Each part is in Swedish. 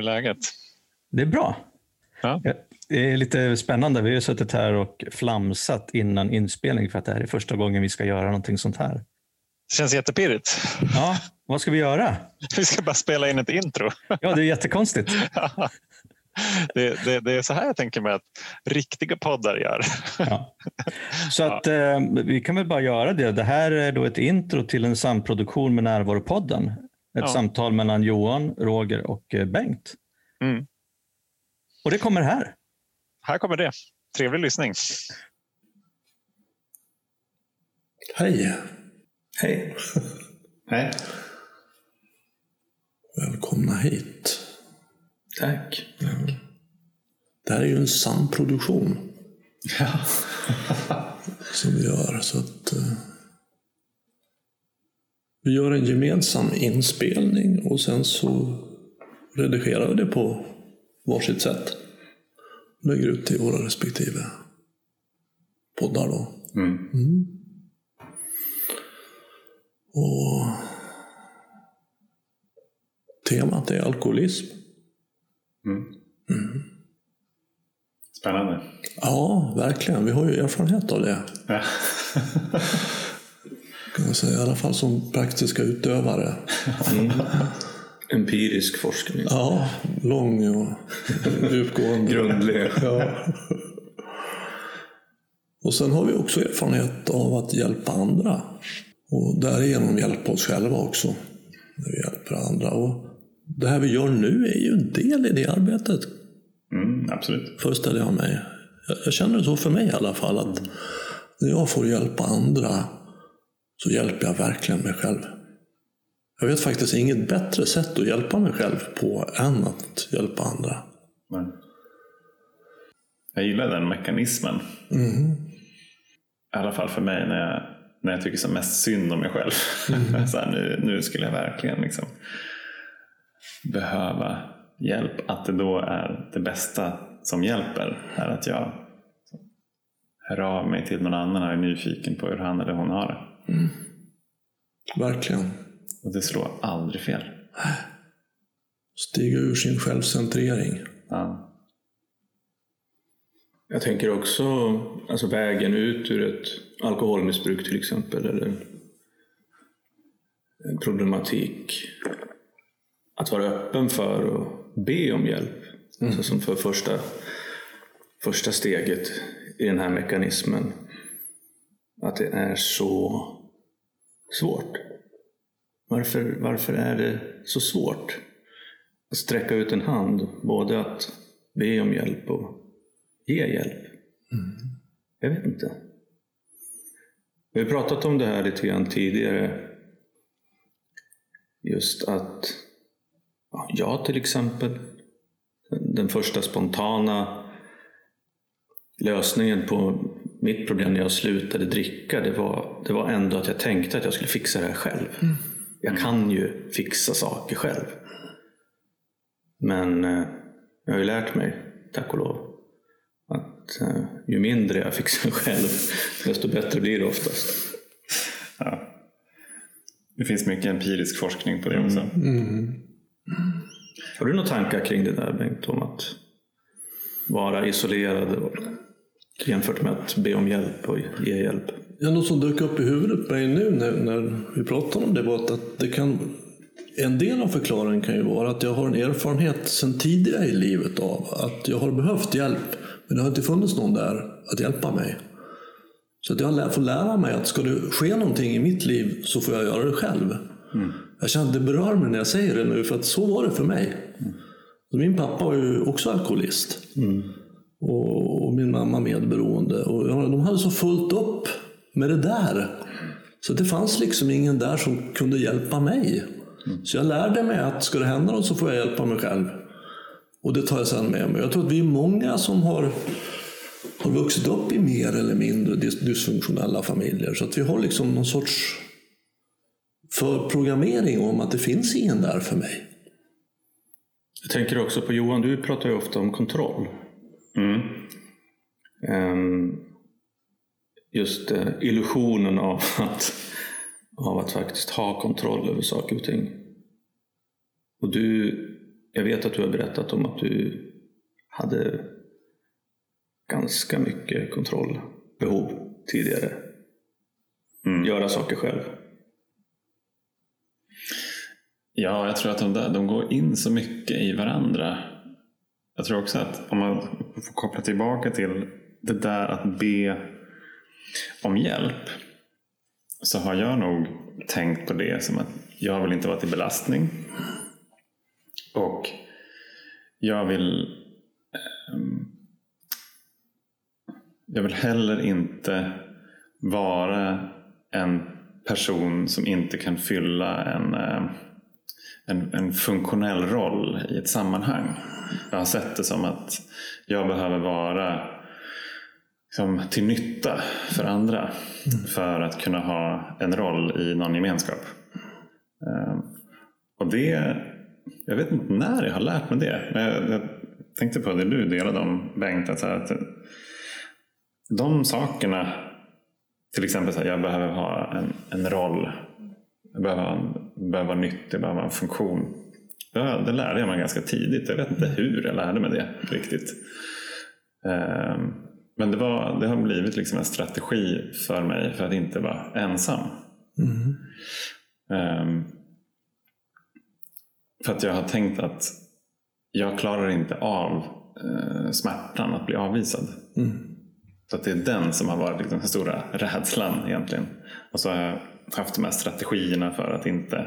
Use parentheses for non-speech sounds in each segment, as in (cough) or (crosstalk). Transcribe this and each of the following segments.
Är läget? Det är bra. Ja. Det är lite spännande. Vi har suttit här och flamsat innan inspelning för att det här är första gången vi ska göra någonting sånt här. Det känns jättepirrigt. Ja, vad ska vi göra? (laughs) Vi ska bara spela in ett intro. Ja, det är jättekonstigt. (laughs) Det, det, det är så här jag tänker mig att riktiga poddar gör. Ja. Så att eh, vi kan väl bara göra det. Det här är då ett intro till en samproduktion med Närvaropodden. Ett Ja. samtal mellan Johan, Roger och eh, Bengt. Mm. Och det kommer här. Här kommer det. Trevlig lyssning. Hej! Hej. Hej. Välkomna hit. Tack. Det här är ju en samproduktion Ja. som vi gör. Så att, eh, vi gör en gemensam inspelning och sen så redigerar vi det på varsitt sätt. Lägger ut till våra respektive poddar. Då. Mm. Och temat är alkoholism. Spännande. Ja, verkligen. Vi har ju erfarenhet av det. Ja. (laughs) Kan man säga. I alla fall som praktiska utövare. Empirisk forskning. Ja, lång och djupgående. Grundlig. Ja. Och sen har vi också erfarenhet av att hjälpa andra. Och därigenom hjälpa oss själva också. När vi hjälper andra. Och det här vi gör nu är ju en del i det arbetet, Mm, absolut. föreställer jag mig. Jag, jag känner så för mig i alla fall. att När jag får hjälpa andra så hjälper jag verkligen mig själv. Jag vet faktiskt inget bättre sätt att hjälpa mig själv på än att hjälpa andra. Men jag gillar den mekanismen. I alla fall för mig när jag, när jag tycker som mest synd om mig själv. (laughs) så här, nu, nu skulle jag verkligen liksom behöva hjälp. Att det då är det bästa som hjälper. Är att jag hör av mig till någon annan och är nyfiken på hur han eller hon har det. Verkligen. Och det slår aldrig fel. Stiga ur sin självcentrering. Ja. Jag tänker också alltså vägen ut ur ett alkoholmissbruk till exempel, eller problematik. Att vara öppen för att be om hjälp. Alltså som för första, första steget i den här mekanismen. Att det är så svårt. Varför, varför är det så svårt? Att sträcka ut en hand, både att be om hjälp och ge hjälp. Jag vet inte. Vi har pratat om det här lite grann tidigare. Just att ja, jag till exempel, den första spontana lösningen på mitt problem när jag slutade dricka, det var, det var ändå att jag tänkte att jag skulle fixa det här själv. Jag kan ju fixa saker själv. Men eh, jag har ju lärt mig, tack och lov, att eh, ju mindre jag fixar (laughs) själv, desto bättre blir det oftast. Ja. Det finns mycket empirisk forskning på det också. Har du några tankar kring det där Bengt, om att vara isolerad och, jämfört med att be om hjälp och ge hjälp? Ja, något som dök upp i huvudet på mig nu när, när vi pratade om det var att, att det kan, en del av förklaringen kan ju vara att jag har en erfarenhet sedan tidigare i livet av att jag har behövt hjälp, men det har inte funnits någon där att hjälpa mig. Så att jag får lära mig att ska det ske någonting i mitt liv så får jag göra det själv. Jag känner att det berör mig när jag säger det nu, för att så var det för mig. Så min pappa var ju också alkoholist. Och, och min mamma medberoende. Och de hade så fullt upp med det där. Så det fanns liksom ingen där som kunde hjälpa mig. Så jag lärde mig att ska det hända något så får jag hjälpa mig själv. Och det tar jag sedan med mig. Jag tror att vi är många som har, har vuxit upp i mer eller mindre dysfunktionella familjer. Så att vi har liksom någon sorts förprogrammering om att det finns ingen där för mig. Jag tänker också på Johan, du pratar ju ofta om kontroll. Mm. Ehm, just eh, illusionen av (laughs) att, av att faktiskt ha kontroll över saker och ting. Och du jag vet att du har berättat om att du hade ganska mycket kontrollbehov tidigare. Mm. Göra saker själv. Ja, jag tror att de, där, de går in så mycket i varandra. Jag tror också att om man får koppla tillbaka till det där att be om hjälp. Så har jag nog tänkt på det som att jag vill inte vara till belastning. Och jag vill ehm, jag vill heller inte vara en person som inte kan fylla en, eh, en, en funktionell roll i ett sammanhang. Jag har sett det som att jag behöver vara liksom, till nytta för andra för att kunna ha en roll i någon gemenskap. Eh, Och det, jag vet inte när jag har lärt mig det. Men jag, jag tänkte på det du delade om Bengt. Att, att de sakerna, till exempel att jag behöver ha en, en roll. Jag behöver, ha en, behöver vara nyttig, behöver ha en funktion. Det, det lärde jag mig ganska tidigt. Jag vet inte hur jag lärde mig det riktigt. Ehm, Men det, var, det har blivit liksom en strategi för mig för att inte vara ensam. Ehm, För att jag har tänkt att jag klarar inte av eh, smärtan att bli avvisad. Så att det är den som har varit liksom den stora rädslan egentligen. Och så har jag haft de här strategierna för att inte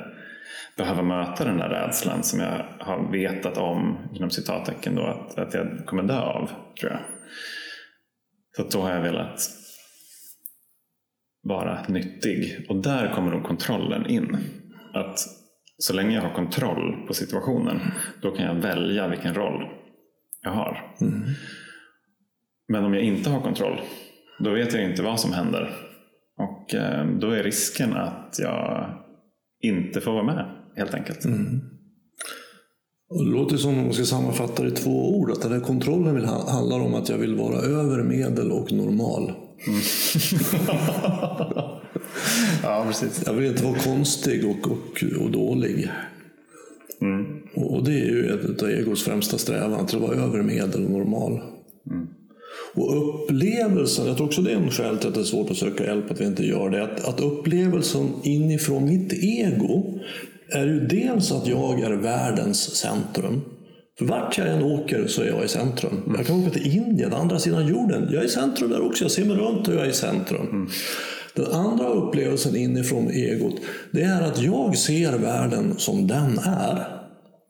behöva möta den där rädslan som jag har vetat om, inom citattecken, då, att, att jag kommer dö av, tror jag. Så då har jag velat vara nyttig. Och där kommer nog kontrollen in. Att så länge jag har kontroll på situationen, då kan jag välja vilken roll jag har. Men om jag inte har kontroll, då vet jag inte vad som händer. Och eh, då är risken att jag inte får vara med, helt enkelt. Och det låter som om man ska sammanfatta det i två ord. Att den här kontrollen vill, ha- handlar om att jag vill vara över medel och normal. (laughs) Ja, precis. Jag vill inte vara konstig och, och, och dålig. Och, och det är ju ett av egos främsta strävan, att vara över medel och normal. Och upplevelsen, jag tror också det är en skäl till att det är svårt att söka hjälp, att vi inte gör det. Att, att upplevelsen inifrån mitt ego är ju dels att jag är världens centrum. För vart jag än åker så är jag i centrum. Jag kan åka till Indien, andra sidan jorden. Jag är i centrum där också. Jag ser mig runt och jag är i centrum. Den andra upplevelsen inifrån egot, det är att jag ser världen som den är.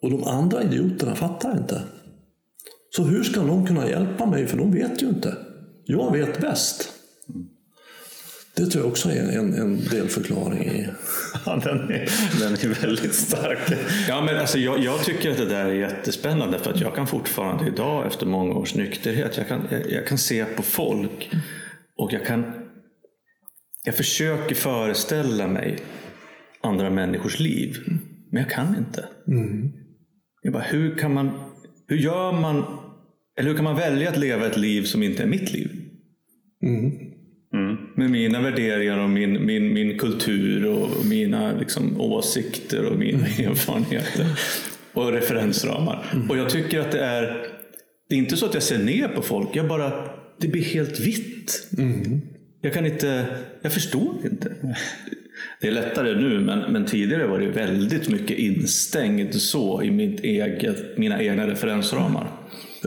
Och de andra idioterna fattar inte. Så hur ska någon kunna hjälpa mig? För de vet ju inte. Jag vet bäst. Det tror jag också är en, en delförklaring i... (laughs) Ja, den, är, den är väldigt stark. Ja, men alltså, jag, jag tycker att det där är jättespännande för att jag kan fortfarande idag efter många års nykterhet, jag kan, jag, jag kan se på folk och jag kan jag försöker föreställa mig andra människors liv, men jag kan inte. Jag bara, hur kan man, hur gör man, eller hur kan man välja att leva ett liv som inte är mitt liv? Med mina värderingar och min, min, min kultur och mina liksom, åsikter och mina erfarenheter. Och referensramar. Och jag tycker att det är, det är inte så att jag ser ner på folk. Jag bara, det blir helt vitt. Jag kan inte, jag förstår inte. Det är lättare nu, men, men tidigare var det väldigt mycket instängd så i mitt eget, mina egna referensramar.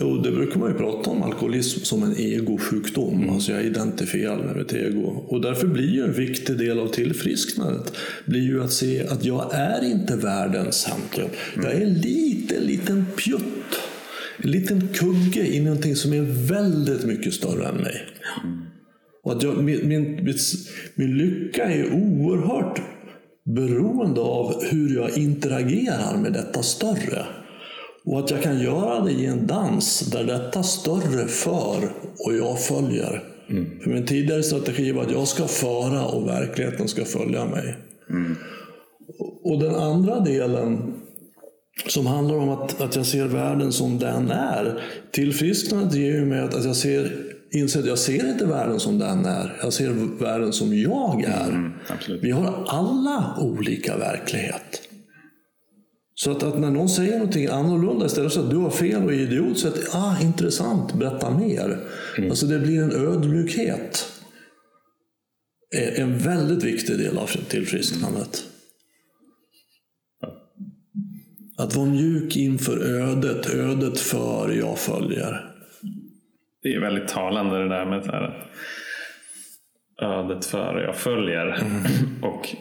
Jo, det brukar man ju prata om alkoholism som en egosjukdom. Alltså jag identifierar mig med ett ego. Och därför blir ju en viktig del av tillfrisknandet blir ju att se att jag är inte världens centrum. Jag är en liten, liten pjutt. En liten kugge i någonting som är väldigt mycket större än mig. Och att jag, min, min, min, min lycka är oerhört beroende av hur jag interagerar med detta större. Och att jag kan göra det i en dans där detta större för och jag följer. För min tidigare strategi var att jag ska föra och verkligheten ska följa mig. Och den andra delen som handlar om att, att jag ser världen som den är. Tillfrisknandet ger ju mig att, att jag ser, inser att jag ser inte världen som den är. Jag ser världen som jag är. absolut. Vi har alla olika verklighet. Så att, att när någon säger någonting annorlunda istället för att du har fel och är idiot, så att ah, intressant, berätta mer. Alltså det blir en ödmjukhet. är En väldigt viktig del av tillfrisknandet. Att vara mjuk inför ödet, ödet för jag följer. Det är väldigt talande det där med så här, ödet före jag följer. Och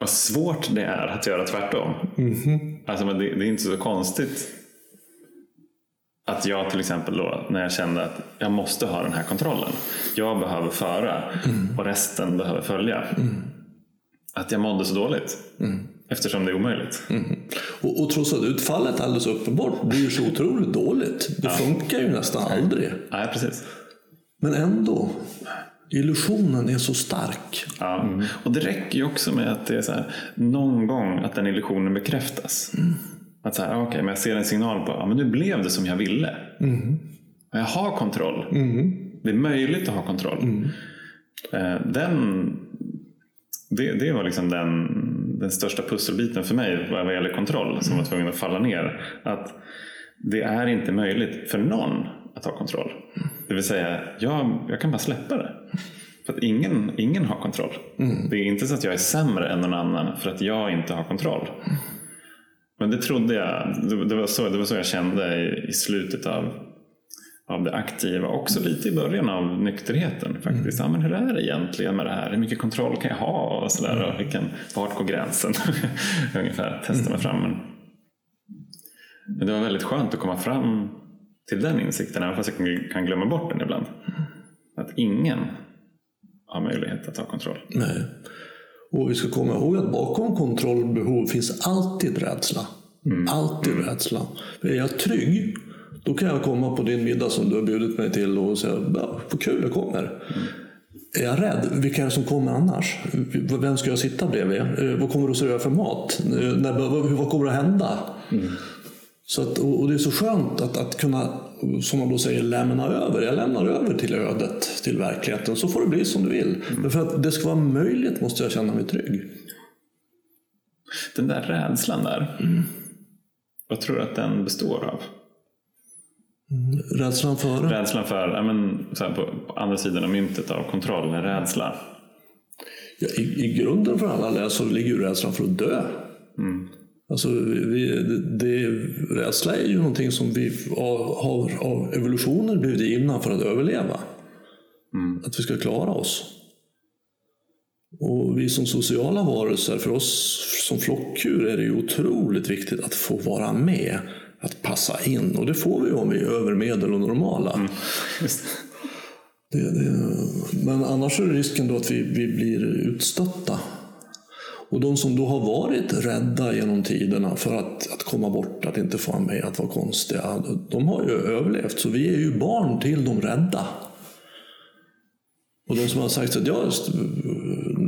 vad svårt det är att göra tvärtom. Alltså, men det, det är inte så konstigt att jag till exempel då, när jag kände att jag måste ha den här kontrollen. Jag behöver föra och resten behöver följa. Att jag mådde så dåligt. Eftersom det är omöjligt. Och, och trots att utfallet alldeles uppenbart blir så otroligt dåligt. Det funkar ju nästan aldrig. Nej, precis. Men ändå, illusionen är så stark. Ja. Och det räcker ju också med att det är så här, någon gång att den illusionen bekräftas. Att så här, okay, men jag ser en signal på att ja, nu blev det som jag ville. Jag har kontroll. Det är möjligt att ha kontroll. Eh, Den, det, det var liksom den, den största pusselbiten för mig vad gäller kontroll som var tvungen att falla ner. Att det är inte möjligt för någon att ha kontroll. Det vill säga, jag, jag kan bara släppa det. För att ingen, ingen har kontroll. Det är inte så att jag är sämre än någon annan för att jag inte har kontroll. Men det trodde jag, det, det, var, så, det var så jag kände i, i slutet av, av det aktiva. Också lite i början av nykterheten faktiskt. Ja, men hur är det egentligen med det här? Hur mycket kontroll kan jag ha? Och så där, och vilken, vart går gränsen? (laughs) Ungefär, testa mig fram. Men, men det var väldigt skönt att komma fram till den insikten, även fast jag kan- glömma bort den ibland. Att ingen har möjlighet att ha kontroll. Nej. Och vi ska komma ihåg att bakom kontrollbehov finns alltid rädsla. Alltid rädsla. För är jag trygg, då kan jag komma på din middag som du har bjudit mig till och säga ja, vad kul jag kommer. Är jag rädd, vilka är det som kommer annars? Vem ska jag sitta bredvid? Eh, Vad kommer du att servera för mat? Eh, vad, kommer att hända? Så att, och det är så skönt att, att kunna, som man då säger, lämna över. Jag lämnar över till ödet, till verkligheten. Så får det bli som du vill. Men för att det ska vara möjligt måste jag känna mig trygg. Den där rädslan där, vad tror du att den består av? Rädslan för Rädslan för, ja, men, så här, på, på andra sidan av myntet av kontroll, en rädsla. ja, i, I grunden för alla så ligger ju rädslan för att dö. Alltså, vi, det, rädsla är ju någonting som vi har, har av evolutionen blivit givna för att överleva. Att vi ska klara oss. Och vi som sociala varelser, för oss som flockdjur är det ju otroligt viktigt att få vara med. Att passa in. Och det får vi om vi är över medel och normala. Just. Det, det, men annars är risken då att vi, vi blir utstötta. Och de som då har varit rädda genom tiderna för att, att komma bort, att inte få vara med, att vara konstiga, de har ju överlevt. Så vi är ju barn till de rädda. Och de som har sagt att ja,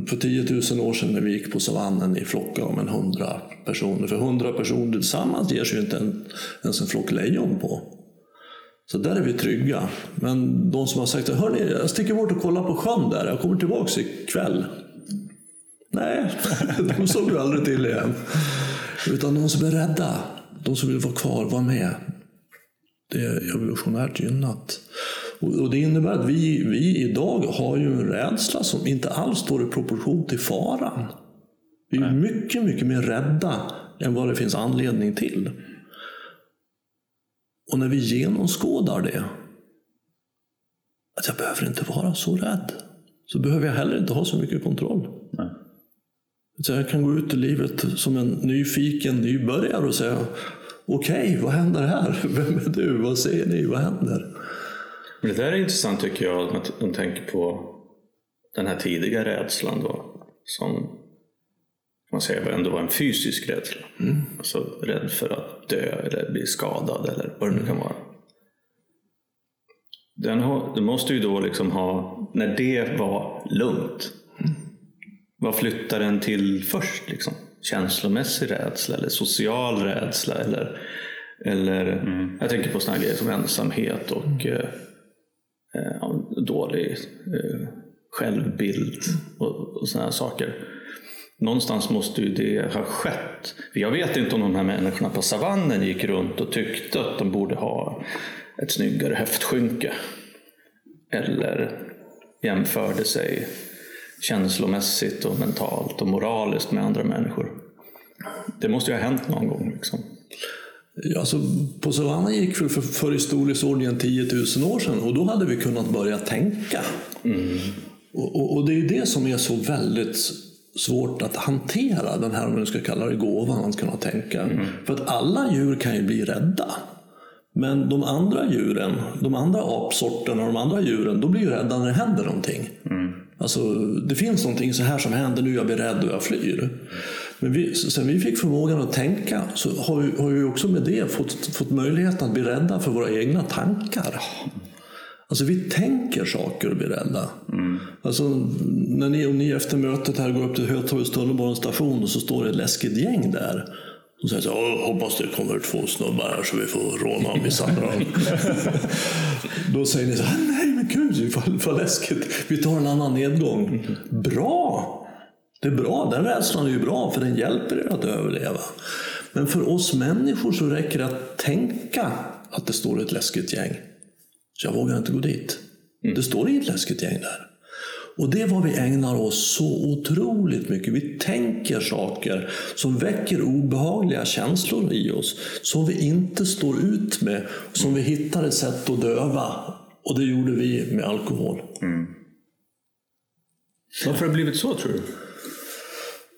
för 10 000 år sedan när vi gick på savannen i flockar om en hundra personer, för hundra personer tillsammans ger sig ju inte en, ens en flock lejon på. Så där är vi trygga. Men de som har sagt att hörni, jag sticker bort och kollar på sjön där, jag kommer tillbaka ikväll. Nej, (laughs) de såg du aldrig till igen. Utan de som är rädda, de som vill vara kvar, vara med. Det är evolutionärt gynnat. Och det innebär att vi, vi idag har ju en rädsla som inte alls står i proportion till faran. Vi är mycket, mycket mer rädda än vad det finns anledning till. Och när vi genomskådar det, att jag behöver inte vara så rädd, så behöver jag heller inte ha så mycket kontroll. Så jag kan gå ut i livet som en nyfiken nybörjare och säga Okej, vad händer här? (laughs) Vem är du? Vad ser ni? Vad händer? Men det där är intressant tycker jag, att man tänker på den här tidiga rädslan då, som man säger ändå var en fysisk rädsla. Alltså rädd för att dö eller bli skadad eller vad det nu kan vara. Den, har, den måste ju då liksom ha, när det var lugnt, vad flyttar den till först? Liksom? Känslomässig rädsla eller social rädsla? Eller, eller Jag tänker på sådana grejer som ensamhet och eh, eh, ja, dålig eh, självbild och, och sådana saker. någonstans måste ju det ha skett. Jag vet inte om de här människorna på savannen gick runt och tyckte att de borde ha ett snyggare höftskynke. Eller jämförde sig känslomässigt och mentalt och moraliskt med andra människor. Det måste ju ha hänt någon gång. Liksom. Ja, alltså, på savannen gick vi för, för i storleksordningen 10 000 år sedan och då hade vi kunnat börja tänka. Mm. Och, och, och, det är det som är så väldigt svårt att hantera, den här, om man ska kalla det gåvan, att kunna tänka. Mm. För att alla djur kan ju bli rädda. Men de andra djuren, de andra apsorterna och de andra djuren, de blir ju rädda när det händer någonting. Mm. Alltså, det finns någonting så här som händer nu, jag blir rädd och jag flyr. Men vi, sen vi fick förmågan att tänka så har vi, har vi också med det fått, fått möjligheten att bli rädda för våra egna tankar. Alltså vi tänker saker och blir rädda. Mm. Alltså, när ni, om ni efter mötet här går upp till Hötorgets tunnelbanestation och så står det ett läskigt gäng där. Och sen så jag hoppas det kommer två snubbar här så vi får råna och misshandla dem. (laughs) Då säger ni så här, nej men gud vad läskigt. Vi tar en annan nedgång. Bra! Det är bra, den rädslan är ju bra för den hjälper er att överleva. Men för oss människor så räcker det att tänka att det står ett läskigt gäng. Så jag vågar inte gå dit. Mm. Det står inget läskigt gäng där. Och det är vad vi ägnar oss så otroligt mycket. Vi tänker saker som väcker obehagliga känslor i oss. Som vi inte står ut med. Som vi hittar ett sätt att döva. Och det gjorde vi med alkohol. Mm. Varför har det blivit så tror du?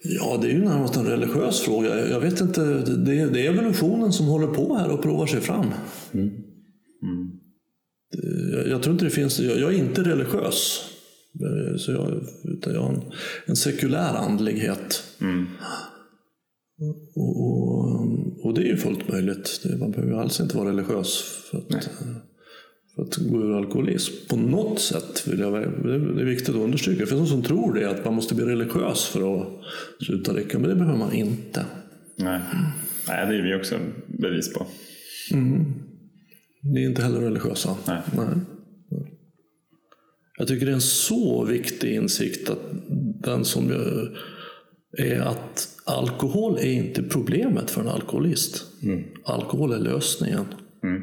Ja, det är ju närmast en religiös fråga. Jag vet inte, det är, det är evolutionen som håller på här och provar sig fram. Mm. Mm. Jag, jag, tror inte det finns, jag, jag är inte religiös. Så jag, utan jag har en, en sekulär andlighet. Mm. Och, och, och, det är ju fullt möjligt. Man behöver alls inte vara religiös för att, för att gå ur alkoholism. På något sätt, vill jag, det är viktigt att understryka. Det finns de som tror det, att man måste bli religiös för att sluta dricka. Men det behöver man inte. Nej, Nej det är vi också bevis på. Mm. Ni är inte heller religiösa? Nej. Nej. Jag tycker det är en så viktig insikt att den som är att alkohol är inte problemet för en alkoholist. Mm. Alkohol är lösningen. Mm.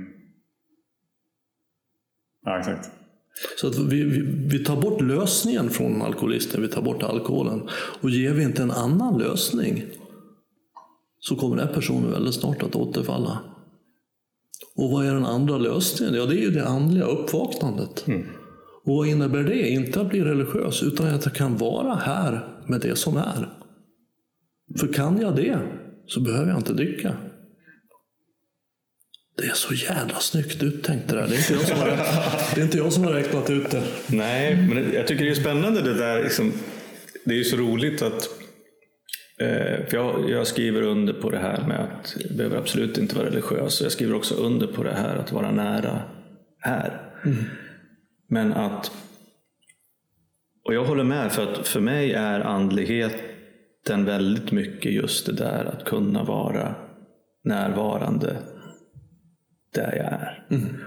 Ja, exakt. Så att vi, vi, vi, tar bort lösningen från alkoholisten, vi tar bort alkoholen. Och ger vi inte en annan lösning så kommer den personen väldigt snart att återfalla. Och vad är den andra lösningen? Ja, det är ju det andliga uppvaknandet. Mm. Och vad innebär det? Inte att bli religiös, utan att jag kan vara här med det som är. För kan jag det, så behöver jag inte dricka. Det är så jävla snyggt uttänkt det där. Det är inte jag som har, (laughs) det är inte jag som har räknat ut det. Nej, men jag tycker det är spännande det där. Liksom, det är ju så roligt att eh, för jag, jag, skriver under på det här med att jag behöver absolut inte vara religiös. Jag skriver också under på det här att vara nära här. Mm. Men att, och jag håller med, för att för mig är andligheten väldigt mycket just det där att kunna vara närvarande där jag är. Mm.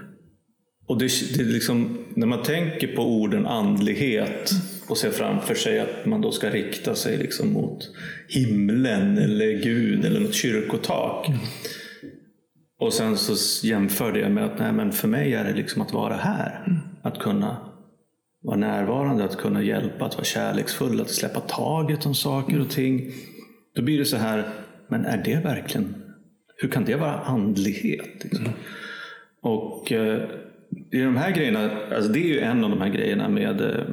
Och det, det är liksom, när man tänker på orden andlighet och ser framför sig att man då ska rikta sig liksom mot himlen eller Gud eller något kyrkotak. Mm. Och sen så jämför det med att nej, men för mig är det liksom att vara här. Mm. Att kunna vara närvarande, att kunna hjälpa, att vara kärleksfull, att släppa taget om saker och ting. Då blir det så här, men är det verkligen, hur kan det vara andlighet? Liksom? Mm. Och eh, i de här grejerna, alltså det är ju en av de här grejerna med eh,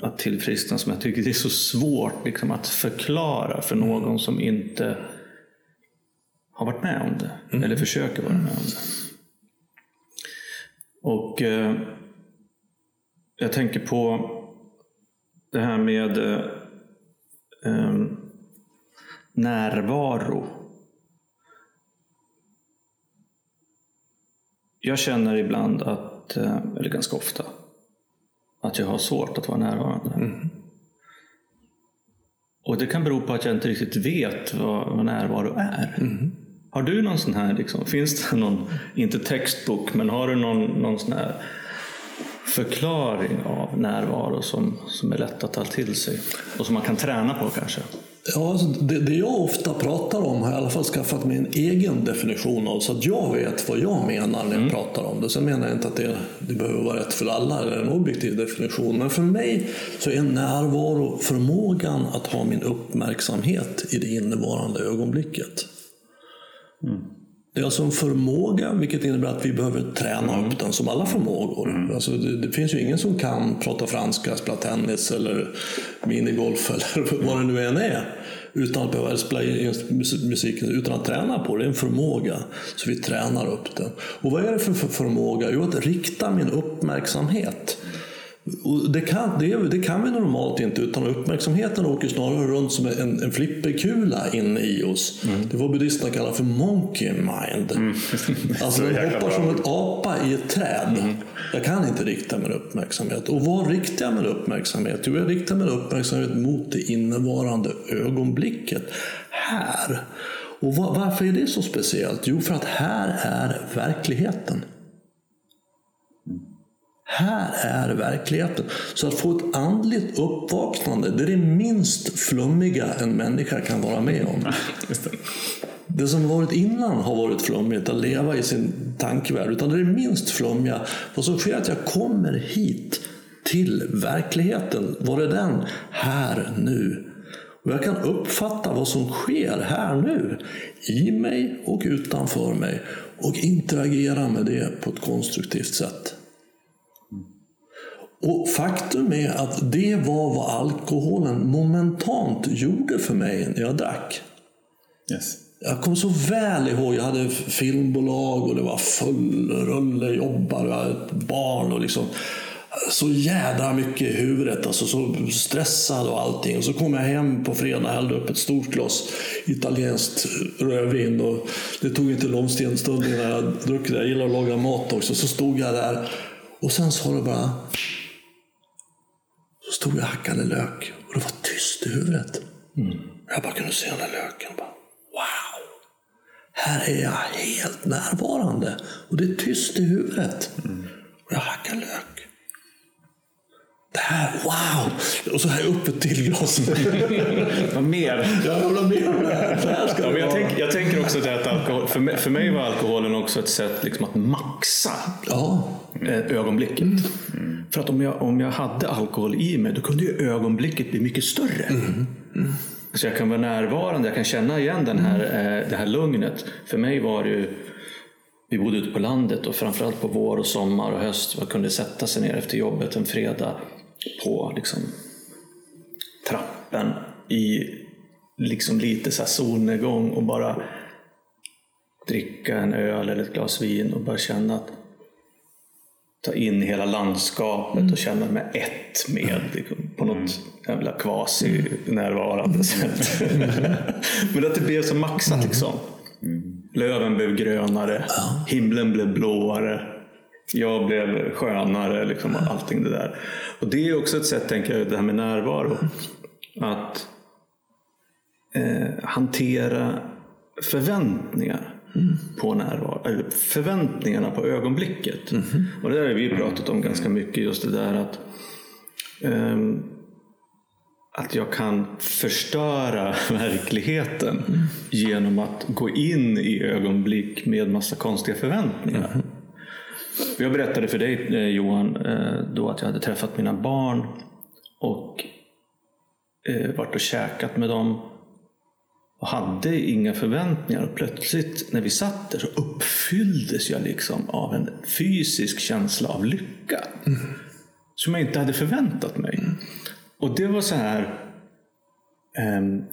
att tillfriskna som jag tycker det är så svårt liksom, att förklara för någon som inte har varit med om det. Mm. Eller försöker vara med om det. Och eh, jag tänker på det här med eh, eh, närvaro. Jag känner ibland att, eh, eller ganska ofta, att jag har svårt att vara närvarande. Mm. Och det kan bero på att jag inte riktigt vet vad, vad närvaro är. Mm. Har du någon sån här, liksom, finns det någon, inte textbok, men har du någon, någon sån här förklaring av närvaro som, som är lätt att ta till sig och som man kan träna på kanske? Ja, alltså det, det jag ofta pratar om har jag i alla fall skaffat mig en egen definition av så att jag vet vad jag menar när jag pratar om det. Sen menar jag inte att det, det behöver vara rätt för alla eller en objektiv definition. Men för mig så är närvaro förmågan att ha min uppmärksamhet i det innevarande ögonblicket. Det är alltså en förmåga, vilket innebär att vi behöver träna upp den som alla förmågor. Alltså det, det finns ju ingen som kan prata franska, spela tennis eller minigolf (laughs) eller vad det nu än är. Utan att behöva spela in mus- musiken, utan att träna på det. Det är en förmåga. Så vi tränar upp den. Och vad är det för för förmåga? Jo, att rikta min uppmärksamhet. Och det, kan, det, det kan vi normalt inte, utan uppmärksamheten åker snarare runt som en, en flipperkula inne i oss. Det är vad buddhisterna kallar för monkey mind. (laughs) Alltså den hoppar som ett apa i ett träd. Jag kan inte rikta min uppmärksamhet. Och vad riktar jag min uppmärksamhet? Jo, jag riktar min uppmärksamhet mot det innevarande ögonblicket. Här. Och va- varför är det så speciellt? Jo, för att här är verkligheten. Här är verkligheten. Så att få ett andligt uppvaknande, det är det minst flummiga en människa kan vara med om. Det. Det som varit innan har varit flummigt, att leva i sin tankevärld. Utan det är det minst flummiga. Vad som sker är att jag kommer hit till verkligheten. Var är den? Här, nu. Och jag kan uppfatta vad som sker här nu. I mig och utanför mig. Och interagera med det på ett konstruktivt sätt. Och faktum är att det var vad alkoholen momentant gjorde för mig när jag drack. Yes. Jag kommer så väl ihåg, jag hade filmbolag och det var full rulle jobbar, jag hade ett barn och liksom så jädra mycket i huvudet, alltså så stressad och allting. Och så kom jag hem på fredag och hällde upp ett stort glas italienskt rödvin och det tog inte lång stund innan jag druckit det. Jag gillar att laga mat också. Så stod jag där och sen sa det bara så stod jag och hackade lök och det var tyst i huvudet. Jag bara kunde se den där löken och bara wow! Här är jag helt närvarande och det är tyst i huvudet. Och jag hackar lök. Det här, wow! Och så här upp ett till glas. (laughs) Vad mer? jag vill ha mer av det här. Så här ska Ja, det men jag, tänk, jag tänker också att alkohol, för, mig, för mig var alkoholen också ett sätt liksom att maxa Ja, eh, ögonblicket. För att om jag, om jag hade alkohol i mig, då kunde ju ögonblicket bli mycket större. Så jag kan vara närvarande, jag kan känna igen den här, eh, det här lugnet. För mig var det ju, vi bodde ute på landet och framförallt på vår och sommar och höst, man kunde sätta sig ner efter jobbet en fredag på liksom, trappen i liksom lite så solnedgång och bara dricka en öl eller ett glas vin och bara känna att ta in hela landskapet och känna mig ett med liksom, på något jävla quasi-närvarande sätt. (laughs) Men att det blev så maxat liksom. Löven blev grönare, himlen blev blåare, jag blev skönare, liksom, och allting det där. Och det är också ett sätt, tänker jag, det här med närvaro. Att eh, hantera förväntningar på närvaro. Eller förväntningarna på ögonblicket. Och det där har vi pratat om ganska mycket. Just det där att ehm, att jag kan förstöra (laughs) verkligheten genom att gå in i ögonblick med massa konstiga förväntningar. Jag berättade för dig eh, Johan eh, då att jag hade träffat mina barn och eh, varit och käkat med dem och hade inga förväntningar. Och plötsligt när vi satt där så uppfylldes jag liksom av en fysisk känsla av lycka. Som jag inte hade förväntat mig. Och det var så här... Ehm,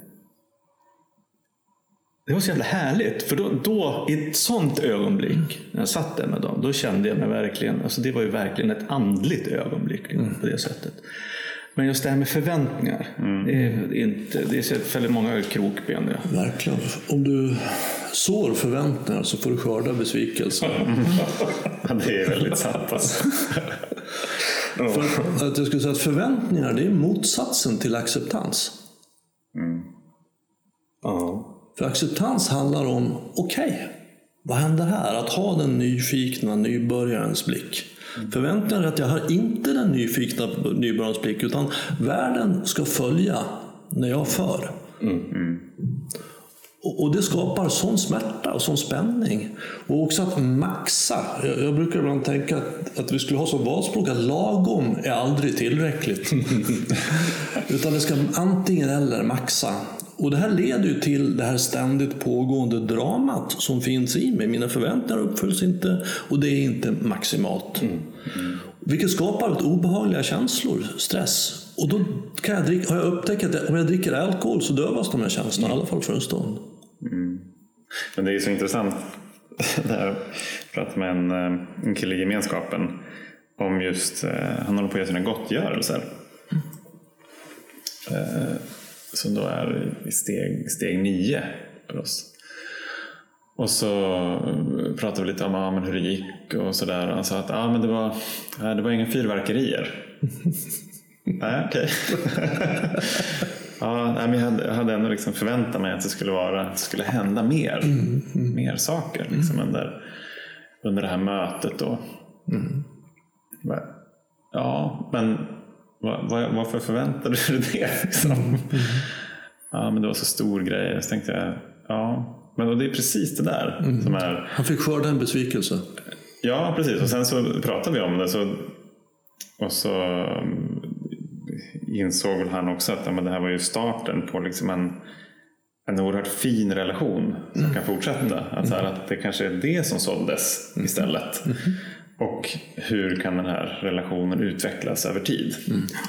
det var så jävla härligt. För då, då, i ett sånt ögonblick, när jag satt där med dem, då kände jag mig verkligen, alltså det var ju verkligen ett andligt ögonblick liksom, på det sättet. Men just det här med förväntningar, det är inte, det är väldigt många krokben. Ja. verkligen. Om du sår förväntningar så får du skörda besvikelse. (laughs) Det är väldigt sant. Alltså. (laughs) För att jag skulle säga att förväntningar det är motsatsen till acceptans. Ja. För acceptans handlar om, okej, vad händer här? Att ha den nyfikna nybörjarens blick. Förväntningar är att jag har inte den nyfikna nybörjarens blick, utan världen ska följa när jag för. Och och det skapar sån smärta och sån spänning. Och också att maxa. Jag, jag brukar ibland tänka att, att vi skulle ha som valspråk att lagom är aldrig tillräckligt. (laughs) Utan det ska antingen eller maxa. Och det här leder ju till det här ständigt pågående dramat som finns i mig. Mina förväntningar uppfylls inte och det är inte maximalt. Vilket skapar ett obehagliga känslor, stress. Och då kan jag dricka, har jag upptäckt att om jag dricker alkohol så dövas de här känslorna, i alla fall för en stund. Men det är så intressant. (laughs) Jag pratade med en, eh, en kille i gemenskapen om just, eh, han håller på att göra sina gottgörelser. Eh, Som då är i steg, steg nio för oss. Och så pratade vi lite om ja, men hur det gick och sådär. Han sa att ja, men det, var, det var inga fyrverkerier. (laughs) Nej, okej. (laughs) ja, nej, men jag hade, jag hade ändå liksom förväntat mig att det skulle, vara, att det skulle hända mer, mer saker liksom under, under det här mötet. Då. Men, Ja, men var, var, varför förväntade du dig det? Liksom? Ja, men det var så stor grej. Så tänkte jag, ja, men det är precis det där som är Han fick skörda en besvikelse. Ja, precis. Och sen så pratade vi om det. Så, och så mm, insåg väl han också att ja, men det här var ju starten på liksom en, en oerhört fin relation som kan fortsätta. Att, här, att det kanske är det som såldes istället. Och hur kan den här relationen utvecklas över tid?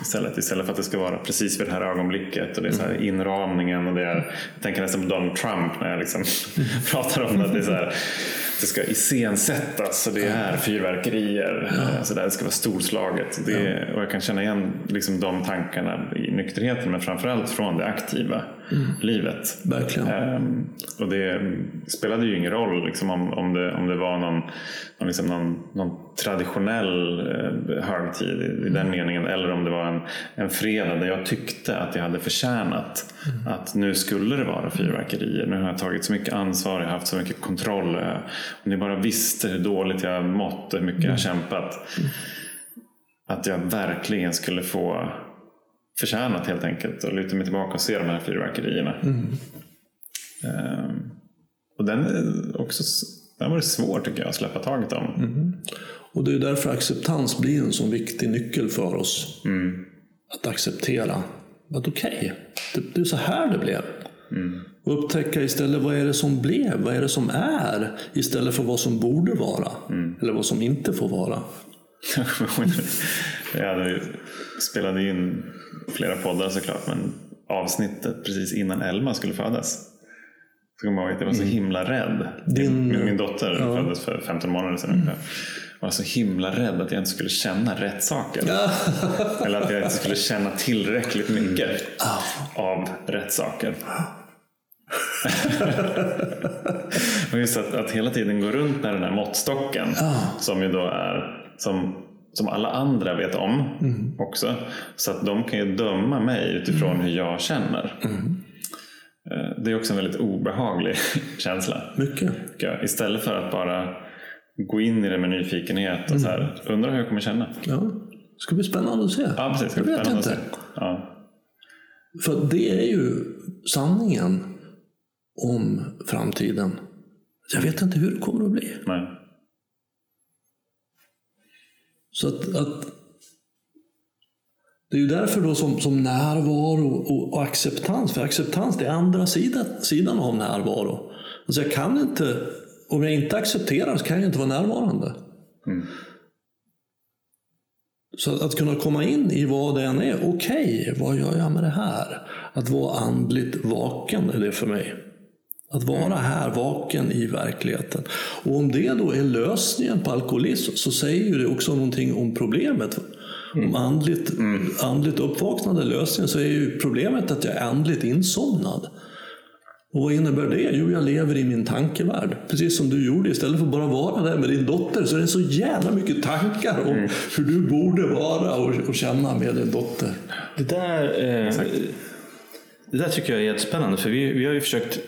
Istället, istället för att det ska vara precis vid det här ögonblicket och det är så här inramningen. Och det är, jag tänker nästan på Donald Trump när jag liksom (laughs) pratar om det. Att det, är så här, det ska iscensättas och det är fyrverkerier. Så där, det ska vara storslaget. Det, och jag kan känna igen liksom de tankarna i nykterheten men framförallt från det aktiva livet. Verkligen. Ehm, och det spelade ju ingen roll liksom, om, om, det, om det var någon, någon, liksom, någon, någon traditionell eh, högtid i, i den meningen eller om det var en, en fredag där jag tyckte att jag hade förtjänat att nu skulle det vara fyrverkerier. Nu har jag tagit så mycket ansvar, jag har haft så mycket kontroll. Om ni bara visste hur dåligt jag mått och hur mycket jag har kämpat. Att jag verkligen skulle få förtjänat helt enkelt och luta mig tillbaka och se de här fyrverkerierna. Ehm, och den är också den var det svår tycker jag att släppa taget om. Och det är därför acceptans blir en så viktig nyckel för oss. Att acceptera att okej, det, det är så här det blev. Och upptäcka istället vad är det som blev, vad är det som är, istället för vad som borde vara. Eller vad som inte får vara. (laughs) (laughs) jag spelade in flera poddar såklart men avsnittet precis innan Elma skulle födas. Så kommer jag ihåg att jag var så himla rädd. Din- min, min dotter föddes för 15 månader sedan ungefär. Jag var så himla rädd att jag inte skulle känna rätt saker. (laughs) Eller att jag inte skulle känna tillräckligt mycket av rätt saker. (laughs) Och just att, att hela tiden gå runt med den här måttstocken som ju då är som, som alla andra vet om också. Så att de kan ju döma mig utifrån hur jag känner. Eh, Det är också en väldigt obehaglig (laughs) känsla. Mycket. jag. Istället för att bara gå in i det med nyfikenhet och så här, undrar hur jag kommer känna. Ja. Det ska bli spännande att se. Ja, precis. Jag vet Spännande att inte. Ja. För det är ju sanningen om framtiden. Jag vet inte hur det kommer att bli. Nej. Så att, att det är ju därför då som, som närvaro och, och acceptans, för acceptans det är andra sidan, sidan av närvaro. Alltså jag kan inte, om jag inte accepterar så kan jag inte vara närvarande. Så att, att kunna komma in i vad det än är, okej, vad gör jag med det här? Att vara andligt vaken är det för mig. Att vara här vaken i verkligheten. Och om det då är lösningen på alkoholism så säger ju det också någonting om problemet. Om andligt, andligt uppvaknande är lösningen så är ju problemet att jag är andligt insomnad. Och vad innebär det? Jo, jag lever i min tankevärld. Precis som du gjorde. Istället för att bara vara där med din dotter så är det så jävla mycket tankar om hur du borde vara och, och känna med din dotter. Det där, eh, det där tycker jag är jättespännande. För vi, vi har ju försökt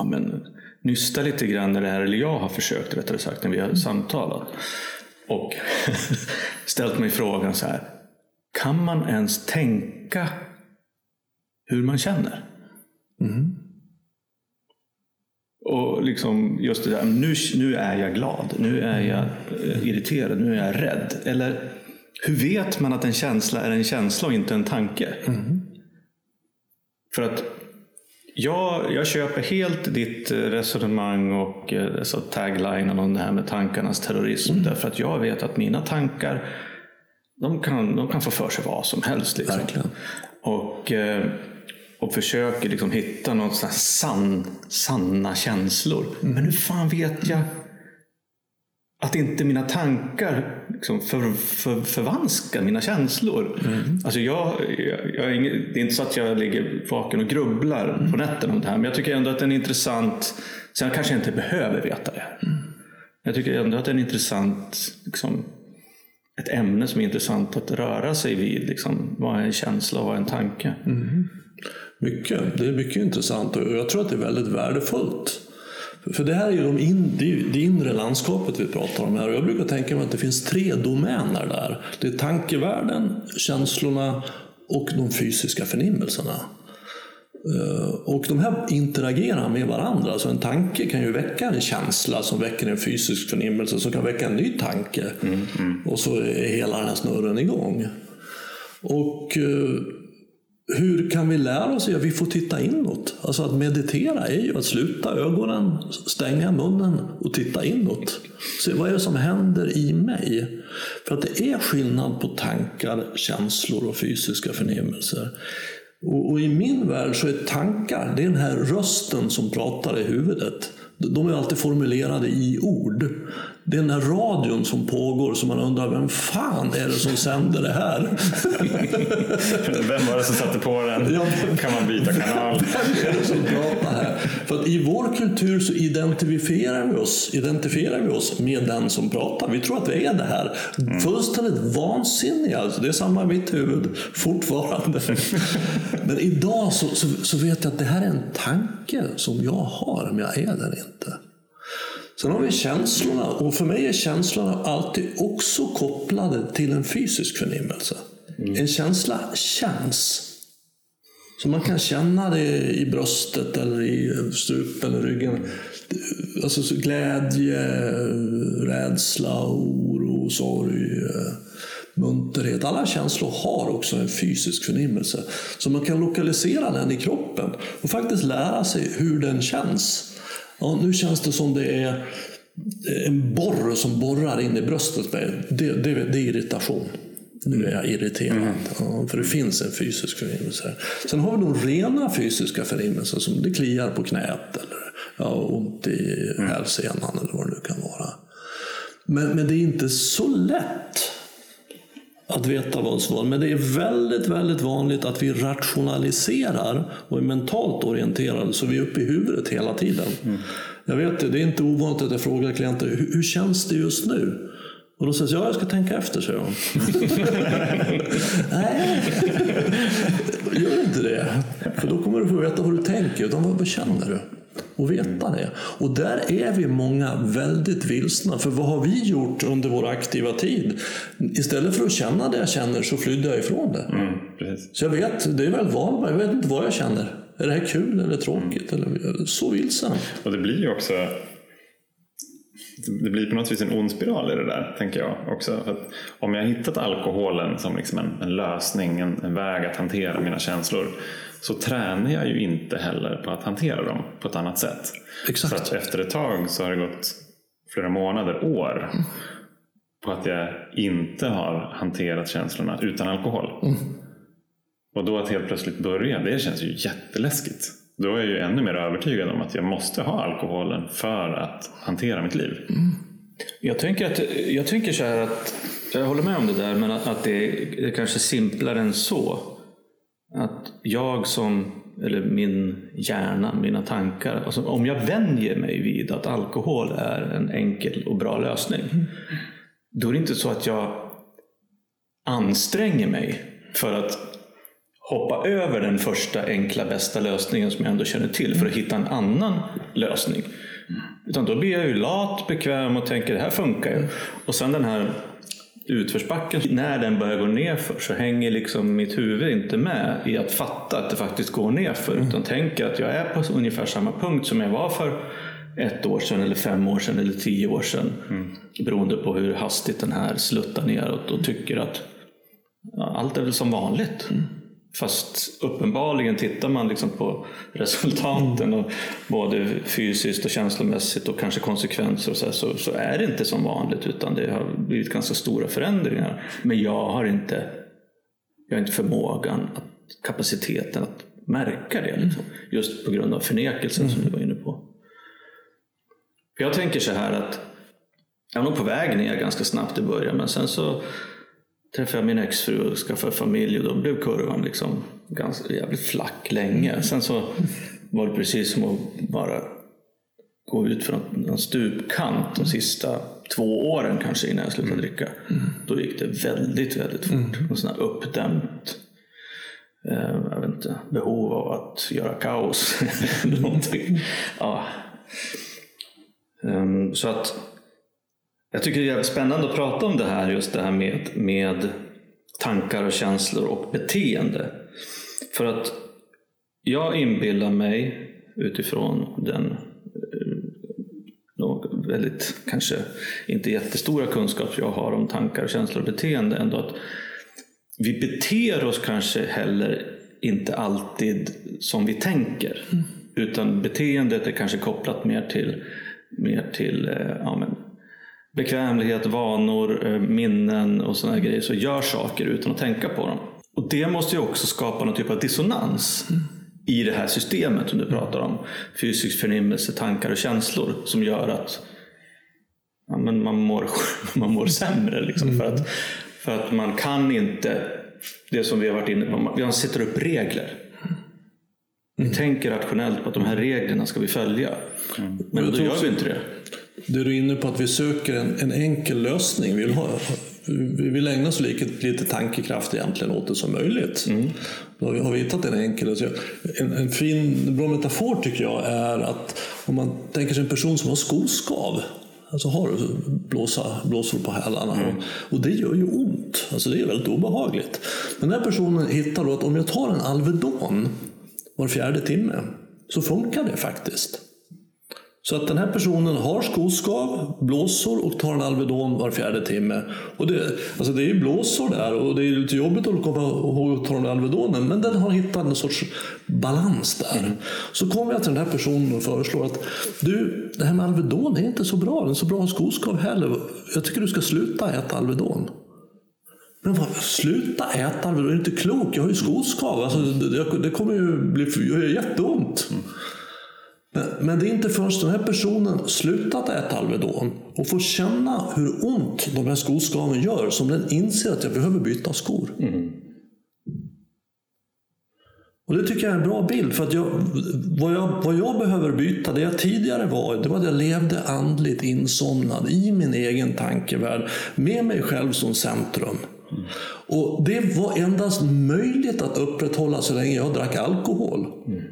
ja, men, nysta lite grann i det här. Eller jag har försökt rättare sagt när vi har samtalat. Och (laughs) ställt mig frågan så här. Kan man ens tänka hur man känner? Och liksom just det där, nu, nu är jag glad, nu är jag eh, irriterad, nu är jag rädd. Eller hur vet man att en känsla är en känsla och inte en tanke? För att jag, jag köper helt ditt eh, resonemang och eh, alltså taglinen om det här med tankarnas terrorism. Därför att jag vet att mina tankar, de kan, de kan få för sig vad som helst. Liksom. Verkligen. Och, eh, och försöker liksom hitta här sann, sanna känslor. Men hur fan vet jag att inte mina tankar liksom för, för, förvanskar mina känslor. Alltså jag, jag, jag inget, det är inte så att jag ligger vaken och grubblar på nätterna om det här. Men jag tycker ändå att det är en intressant... Sen jag kanske inte behöver veta det. Jag tycker ändå att det är en intressant... Liksom, ett ämne som är intressant att röra sig vid. Liksom, vad är en känsla och vad är en tanke? Mycket. Det är mycket intressant och jag tror att det är väldigt värdefullt. För det här är ju de in, det, är ju det inre landskapet vi pratar om här och jag brukar tänka mig att det finns tre domäner där. Det är tankevärlden, känslorna och de fysiska förnimmelserna. Eh, Och de här interagerar med varandra. Så en tanke kan ju väcka en känsla som väcker en fysisk förnimmelse som kan väcka en ny tanke. Och så är hela den här snurren igång. Och eh, hur kan vi lära oss? Ja, vi får titta inåt. Alltså att meditera är ju att sluta ögonen, stänga munnen och titta inåt. Se vad är det som händer i mig? För att det är skillnad på tankar, känslor och fysiska förnimmelser. Och, och i min värld så är tankar, det är den här rösten som pratar i huvudet. De är alltid formulerade i ord. Det är den här radion som pågår som man undrar, vem fan är det som sänder det här? (laughs) Vem var det som satte på den? Ja, Kan man byta kanal? Vem är det som pratar här? För att i vår kultur så identifierar vi, oss, identifierar vi oss med den som pratar. Vi tror att vi är det här. Fullständigt vansinniga. Alltså, det är samma i mitt huvud fortfarande. Men idag så, så, så vet jag att det här är en tanke som jag har, men jag är den inte. Sen har vi känslorna och för mig är känslorna alltid också kopplade till en fysisk förnimmelse. En känsla känns. Så man kan känna det i bröstet eller i strupen eller ryggen. Alltså så glädje, rädsla, oro, sorg, munterhet. Alla känslor har också en fysisk förnimmelse. Så man kan lokalisera den i kroppen och faktiskt lära sig hur den känns. Ja, nu känns det som det är en borr som borrar in i bröstet. Det, det, det är irritation. Nu är jag irriterad. Ja, för det finns en fysisk förnimmelse. här. Sen har vi de rena fysiska förnimmelser som det kliar på knät eller ja, ont i hälsenan eller vad det nu kan vara. Men, men det är inte så lätt att veta vad som var. Men det är väldigt, väldigt vanligt att vi rationaliserar och är mentalt orienterade så vi är uppe i huvudet hela tiden. Jag vet det, det är inte ovanligt att jag frågar klienter hur, hur känns det just nu? Och då säger jag, ja, jag ska tänka efter, säger hon. (laughs) Nej, gör inte det. För då kommer du få veta vad du tänker, utan vad, vad känner du? Och veta det. Och där är vi många väldigt vilsna. För vad har vi gjort under vår aktiva tid? Istället för att känna det jag känner så flydde jag ifrån det. Mm. Så jag vet, det är väl van, jag vet inte vad jag känner. Är det här kul eller tråkigt? Eller, så vilsen. Och det blir ju också det blir på något vis en ond spiral i det där, tänker jag också. För att om jag har hittat alkoholen som liksom en, en lösning, en, en väg att hantera mina känslor, så tränar jag ju inte heller på att hantera dem på ett annat sätt. Exakt. Så att efter ett tag så har det gått flera månader, år, på att jag inte har hanterat känslorna utan alkohol. Och då att helt plötsligt börja, det känns ju jätteläskigt. Då är jag ju ännu mer övertygad om att jag måste ha alkoholen för att hantera mitt liv. Jag tänker, att, jag tänker så här att, jag håller med om det där, men att, att det, är, det är kanske simplare än så. Att jag som, eller min hjärna, mina tankar, alltså om jag vänjer mig vid att alkohol är en enkel och bra lösning. Då är det inte så att jag anstränger mig för att hoppa över den första enkla bästa lösningen som jag ändå känner till för att hitta en annan lösning. Utan då blir jag ju lat, bekväm och tänker det här funkar ju. Och sen den här utförsbacken, när den börjar gå nerför så hänger liksom mitt huvud inte med i att fatta att det faktiskt går nerför. Mm. Utan tänker att jag är på ungefär samma punkt som jag var för ett år sedan, eller fem år sedan eller tio år sedan. Mm. Beroende på hur hastigt den här sluttar neråt och tycker att ja, allt är väl som vanligt. Mm. Fast uppenbarligen tittar man liksom på resultaten, och både fysiskt och känslomässigt och kanske konsekvenser och så, här, så, så, är det inte som vanligt utan det har blivit ganska stora förändringar. Men jag har inte, jag har inte förmågan, att, kapaciteten att märka det. Liksom. Just på grund av förnekelsen mm. som du var inne på. Jag tänker så här att jag var nog på väg ner ganska snabbt i början men sen så träffade jag min exfru och skaffade familj och då blev kurvan liksom ganska jävligt flack länge. Sen så var det precis som att bara gå ut från en stupkant de sista två åren kanske innan jag slutade dricka. Mm. Då gick det väldigt, väldigt fort. Mm. En sån här uppdämt eh, jag vet inte, behov av att göra kaos. (laughs) ja. Um, så att jag tycker det är spännande att prata om det här, just det här med, med tankar och känslor och beteende. För att jag inbillar mig utifrån den eh, väldigt, kanske inte jättestora kunskap jag har om tankar, känslor och beteende ändå att vi beter oss kanske heller inte alltid som vi tänker. Mm. Utan beteendet är kanske kopplat mer till, mer till eh, ja, men, bekvämlighet, vanor, eh, minnen och sådana grejer så gör saker utan att tänka på dem. Och det måste ju också skapa någon typ av dissonans mm. i det här systemet som du pratar om. Fysisk förnimmelse, tankar och känslor som gör att ja, men man, mår, (laughs) man mår sämre. Liksom, mm. för, att, för att man kan inte, det som vi har varit inne på, man sätter upp regler. Vi mm. tänker rationellt på att de här reglerna ska vi följa. Mm. Men då gör vi inte det. Du är inne på att vi söker en, en enkel lösning. Vi vill, ha, vi vill ägna så lite, lite tankekraft egentligen åt det som möjligt. Mm. Då har vi hittat en enkel. En, en fin, bra metafor tycker jag är att om man tänker sig en person som har skoskav. Alltså har blåsa, blåsor på hälarna. Mm. Och det gör ju ont. Alltså det är väldigt obehagligt. Men den här personen hittar då att om jag tar en Alvedon var fjärde timme så funkar det faktiskt. Så att den här personen har skoskav, blåsor och tar en Alvedon var fjärde timme. Och det, alltså det är ju blåsor där och det är lite jobbigt att komma ihåg att ta den Alvedonen men den har hittat en sorts balans där. Mm. Så kommer jag till den här personen och föreslår att du, det här med Alvedon är inte så bra, den är så bra skoskav heller. Jag tycker du ska sluta äta Alvedon. Men vad, sluta äta Alvedon, är du inte klok? Jag har ju skoskav. Alltså, det, det kommer ju bli gör jätteont. Mm. Men, men det är inte förrän den här personen slutat äta Alvedon och får känna hur ont de här skoskaven gör som den inser att jag behöver byta skor. Mm. Och Det tycker jag är en bra bild. För att jag, vad, jag, vad jag behöver byta, det jag tidigare var, det var att jag levde andligt insomnad i min egen tankevärld med mig själv som centrum. Mm. Och Det var endast möjligt att upprätthålla så länge jag drack alkohol. Mm.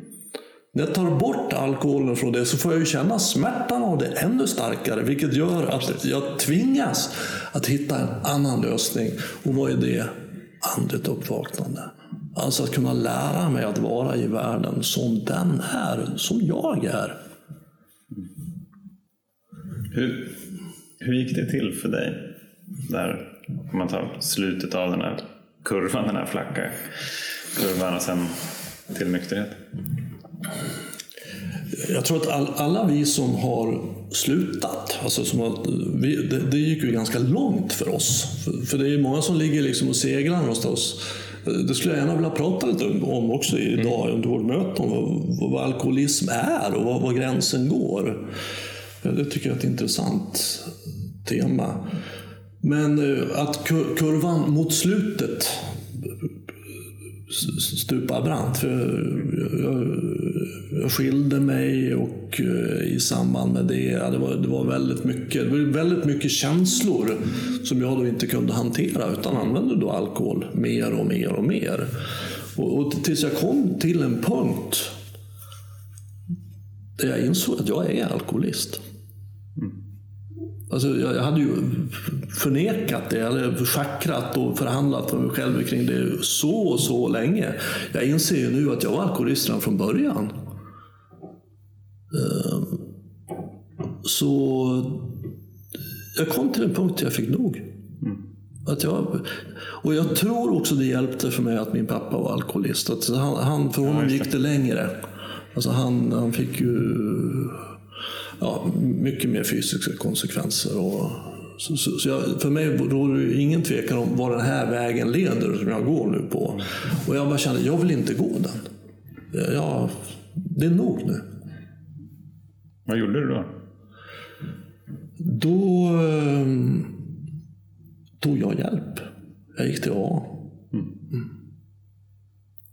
När jag tar bort alkoholen från det så får jag ju känna smärtan av det ännu starkare. Vilket gör att jag tvingas att hitta en annan lösning. Och vad är det? Andligt uppvaknande. Alltså att kunna lära mig att vara i världen som den är, som jag är. Hur, hur gick det till för dig? Där, om man tar slutet av den här kurvan, den här flacka kurvan och sen till nykterhet? Jag tror att all, alla vi som har slutat, alltså som har, vi, det, det, gick ju ganska långt för oss. För, för det är många som ligger liksom och seglar någonstans. Det skulle jag gärna vilja prata lite om också idag mm. under vårt möte, om vad, vad alkoholism är och var, var gränsen går. Det tycker jag är ett intressant tema. Men eh, att kurvan mot slutet stupa brant. För jag, jag skilde mig och eh, i samband med det, det var, det var väldigt mycket, det var väldigt mycket känslor som jag då inte kunde hantera utan använde då alkohol mer och mer och mer. Och, och tills jag kom till en punkt där jag insåg att jag är alkoholist. Mm. Alltså, jag, jag hade ju förnekat det, eller schackrat och förhandlat med mig själv kring det så och så länge. Jag inser ju nu att jag var alkoholist redan från början. Ehm, Så jag kom till en punkt där jag fick nog. Att jag, och jag tror också det hjälpte för mig att min pappa var alkoholist. Att han, han, för honom gick det längre. Alltså han, han fick ju ja, mycket mer fysiska konsekvenser. Och, så, så, så jag, för mig råder det ingen tvekan om var den här vägen leder som jag går nu på. Och jag bara kände, jag vill inte gå den. Jag, det är nog nu. Vad gjorde du då? Då ehm, tog jag hjälp. Jag gick till A. Mm.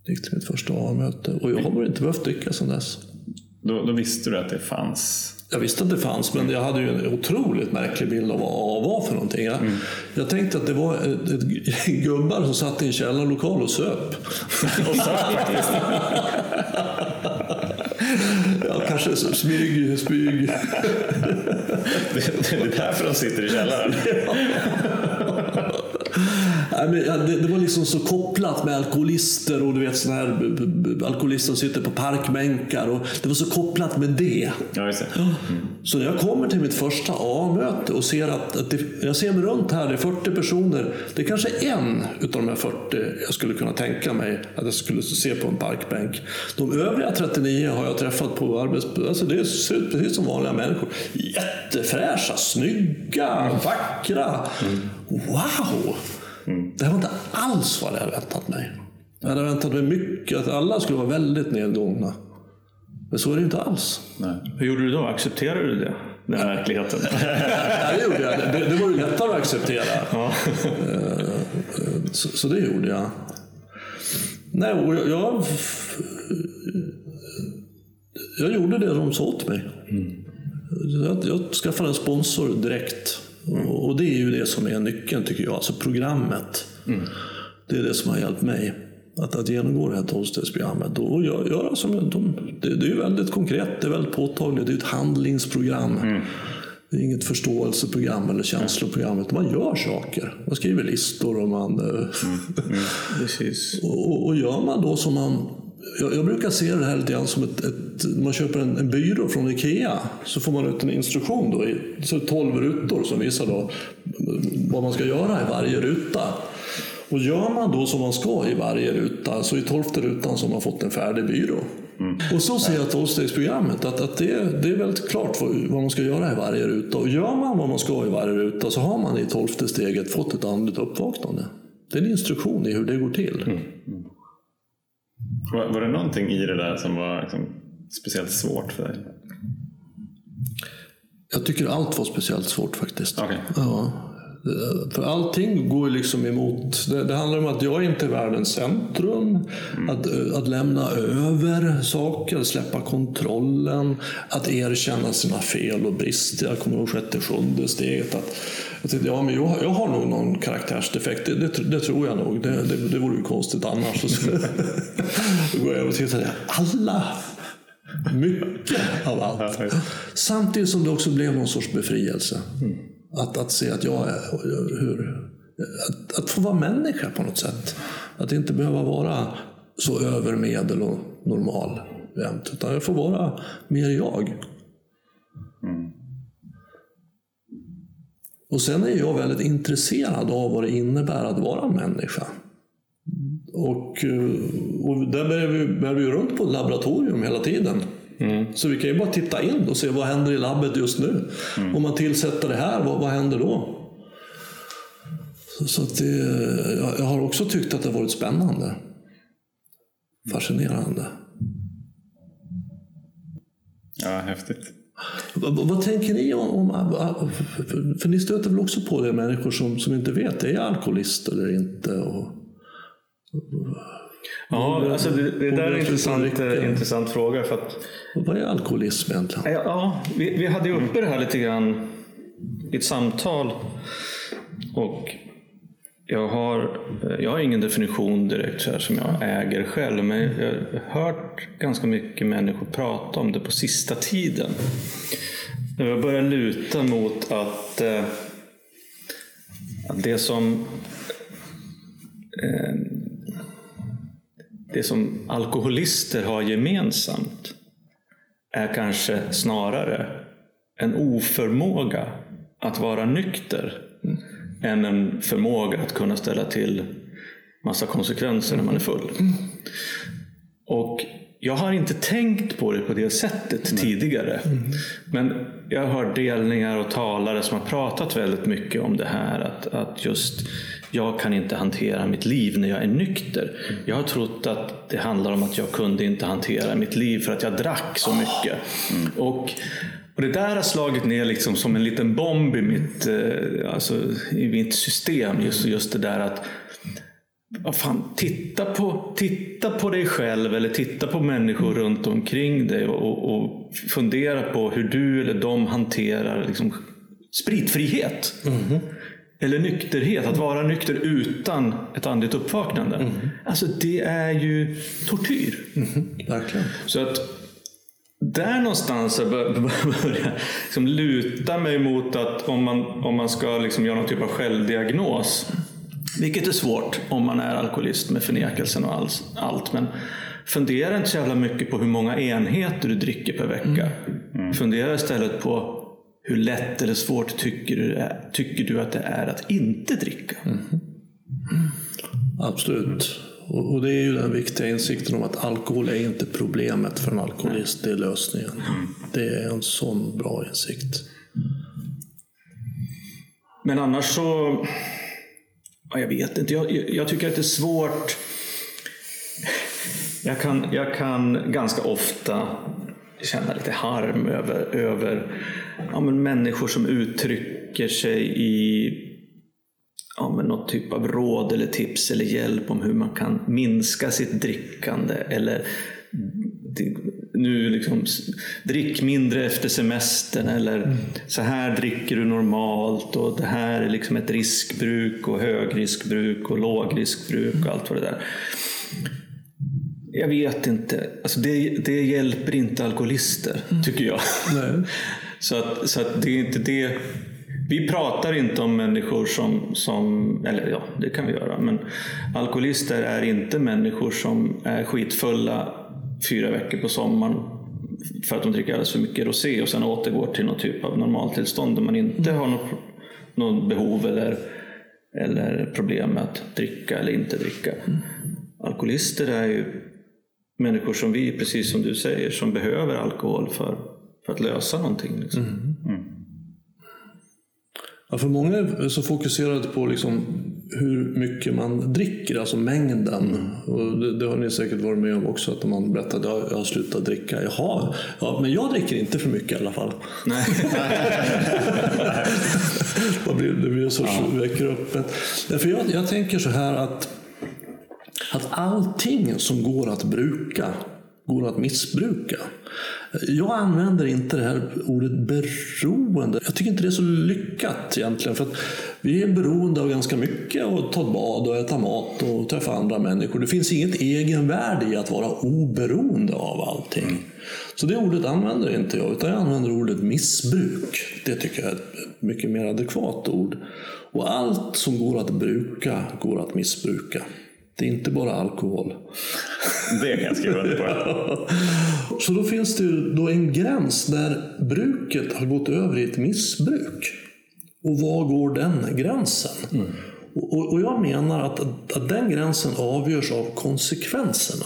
Gick till mitt första A-möte. Och jag har inte behövt dricka sedan dess. då? Då visste du att det fanns? Jag visste att det fanns, men jag hade ju en otroligt märklig bild av vad A var för någonting. Jag, jag tänkte att det var ett, ett (laughs) gubbar som satt i en källarlokal och söp. (laughs) Och. (laughs) Ja, kanske smyg, spyg. Det, det är därför de sitter i källaren. Det, det var liksom så kopplat med alkoholister och du vet såna här alkoholister som sitter på parkbänkar. Och det var så kopplat med det. Ja, just det. Så när jag kommer till mitt första A-möte och ser att, att det, jag ser mig runt här, det är 40 personer. Det är kanske en utav de här 40 jag skulle kunna tänka mig att jag skulle se på en parkbänk. De övriga 39 har jag träffat på arbetsplatser. Alltså det ser ut precis som vanliga människor. Jättefräscha, snygga, vackra. Wow! Det här var inte alls vad jag hade väntat mig. Jag hade väntat mig mycket, att alla skulle vara väldigt nedgångna. Men så är det inte alls. Nej. Hur gjorde du då? Accepterade du det? Den verkligheten? (laughs) Ja, det gjorde jag. Det, det var ju lättare att acceptera. ja. Så, så det gjorde jag. Nej, och jag, jag, jag gjorde det de sa åt mig. Jag, jag skaffade en sponsor direkt. Och, det är ju det som är nyckeln tycker jag, alltså programmet. Det är det som har hjälpt mig. Att, att genomgå det här tolvstegsprogrammet och gö- göra som de, det, det är väldigt konkret, det är väldigt påtagligt, det är ett handlingsprogram. Det är inget förståelseprogram eller känsloprogram, utan man gör saker. Man skriver listor och man... eh, (laughs) Precis. och, och- och gör man då som man... Jag, jag brukar se det här lite grann som ett... ett man köper en, en byrå från Ikea, så får man ut en instruktion då i så 12 rutor som visar då vad man ska göra i varje ruta. Och gör man då som man ska i varje ruta, så i tolfte rutan så har man fått en färdig byrå. Och så ser jag tolvstegsprogrammet, att, att det, det är väldigt klart vad, vad man ska göra i varje ruta. Och gör man vad man ska i varje ruta så har man i tolfte steget fått ett andligt uppvaknande. Det är en instruktion i hur det går till. Var, var det någonting i det där som var liksom speciellt svårt för dig? Jag tycker allt var speciellt svårt faktiskt. Okej. Ja. För allting går liksom emot. Det, det handlar om att jag inte är världens centrum. Att, eh, att lämna över saker, släppa kontrollen. Att erkänna sina fel och brister. Jag kommer ihåg sjätte, sjunde steget. Att, jag tänkte, ja, men jag, jag har nog någon karaktärsdefekt. Det, det, det tror jag nog. Det, det, det vore ju konstigt annars. Och så, (laughs) går jag över och tittar. Alla mycket av allt. Samtidigt som det också blev någon sorts befrielse. Att, att se att jag är... Hur, att, att få vara människa på något sätt. Att inte behöva vara så övermedel och normal jämt. Utan jag får vara mer jag. Och sen är jag väldigt intresserad av vad det innebär att vara människa. Och, eh, och där bär vi, bär vi runt på ett laboratorium hela tiden. Så vi kan ju bara titta in och se vad händer i labbet just nu. Om man tillsätter det här, vad, vad händer då? Så, så det, jag, jag har också tyckt att det har varit spännande. Fascinerande. Ja, häftigt. Vad, vad- tänker ni om, om för, för ni stöter väl också på det människor som, som inte vet, är jag alkoholist eller inte? Och, Ja, alltså det, det där är en intressant, eh, intressant fråga. För att, vad är alkoholism egentligen? ja, ja, vi, vi hade ju uppe det här lite grann i ett samtal. Och jag har, jag har ingen definition direkt så här som jag äger själv, men jag har hört ganska mycket människor prata om det på sista tiden. Jag börjar luta mot att, eh, att det som eh, det som alkoholister har gemensamt är kanske snarare en oförmåga att vara nykter än en förmåga att kunna ställa till massa konsekvenser när man är full. Och jag har inte tänkt på det på det sättet Nej. tidigare. Mm. Men jag har delningar och talare som har pratat väldigt mycket om det här. Att, att just jag kan inte hantera mitt liv när jag är nykter. Mm. Jag har trott att det handlar om att jag kunde inte hantera mitt liv för att jag drack så mycket. Mm. Och och det där har slagit ner liksom som en liten bomb i mitt, eh, alltså, i mitt system. Just, just det där att vad fan, titta, på, titta på dig själv eller titta på människor runt omkring dig och, och fundera på hur du eller de hanterar liksom, spritfrihet. Mm. Eller nykterhet, att vara nykter utan ett andligt uppvaknande. Mm. Alltså det är ju tortyr. Mm. Verkligen. Så att där någonstans (laughs) börjar jag liksom luta mig mot att om man, om man ska liksom göra någon typ av självdiagnos, vilket är svårt om man är alkoholist med förnekelsen och allt, men fundera inte så jävla mycket på hur många enheter du dricker per vecka. Mm. Fundera istället på hur lätt eller svårt tycker du, är, tycker du att det är att inte dricka? Mm. Absolut. Och, och, det är ju den viktiga insikten om att alkohol är inte problemet för en alkoholist, det är lösningen. Det är en sån bra insikt. Men annars så... Ja, jag vet inte. Jag, jag tycker att det är svårt. Jag kan, jag kan ganska ofta känna lite harm över, över ja, men människor som uttrycker sig i ja, men något typ av råd eller tips eller hjälp om hur man kan minska sitt drickande eller nu liksom, drick mindre efter semestern eller mm. så här dricker du normalt och det här är liksom ett riskbruk och högriskbruk och lågriskbruk och allt vad det där. Jag vet inte. Alltså det, det hjälper inte alkoholister, mm. tycker jag. (laughs) så att, så att det är inte det vi pratar inte om människor som, som, eller ja, det kan vi göra, men alkoholister är inte människor som är skitfulla fyra veckor på sommaren för att de dricker alldeles för mycket rosé och sen återgår till någon typ av normaltillstånd där man inte har något, något behov eller, eller problem med att dricka eller inte dricka. Alkoholister är ju människor som vi, precis som du säger, som behöver alkohol för, för att lösa någonting. Liksom. Mm. Ja, för många så fokuserade på liksom hur mycket man dricker, alltså mängden. Och det, det, har ni säkert varit med om också, att man berättar att jag har slutat dricka. Jaha, ja, men jag dricker inte för mycket i alla fall. Nej. (laughs) det blir, det blir så ja. väcker upp För jag, jag tänker så här att, att allting som går att bruka går att missbruka. Jag använder inte det här ordet beroende. Jag tycker inte det är så lyckat egentligen. För att vi är beroende av ganska mycket. Att ta ett bad och äta mat och träffa andra människor. Det finns inget egenvärde i att vara oberoende av allting. Så det ordet använder inte jag, utan jag använder ordet missbruk. Det tycker jag är ett mycket mer adekvat ord. Och allt som går att bruka går att missbruka. Det är inte bara alkohol. Det kan jag skriva under på. (laughs) Så då finns det då en gräns där bruket har gått över i ett missbruk. Och var går den gränsen? Mm. Och, och, jag menar att, att den gränsen avgörs av konsekvenserna.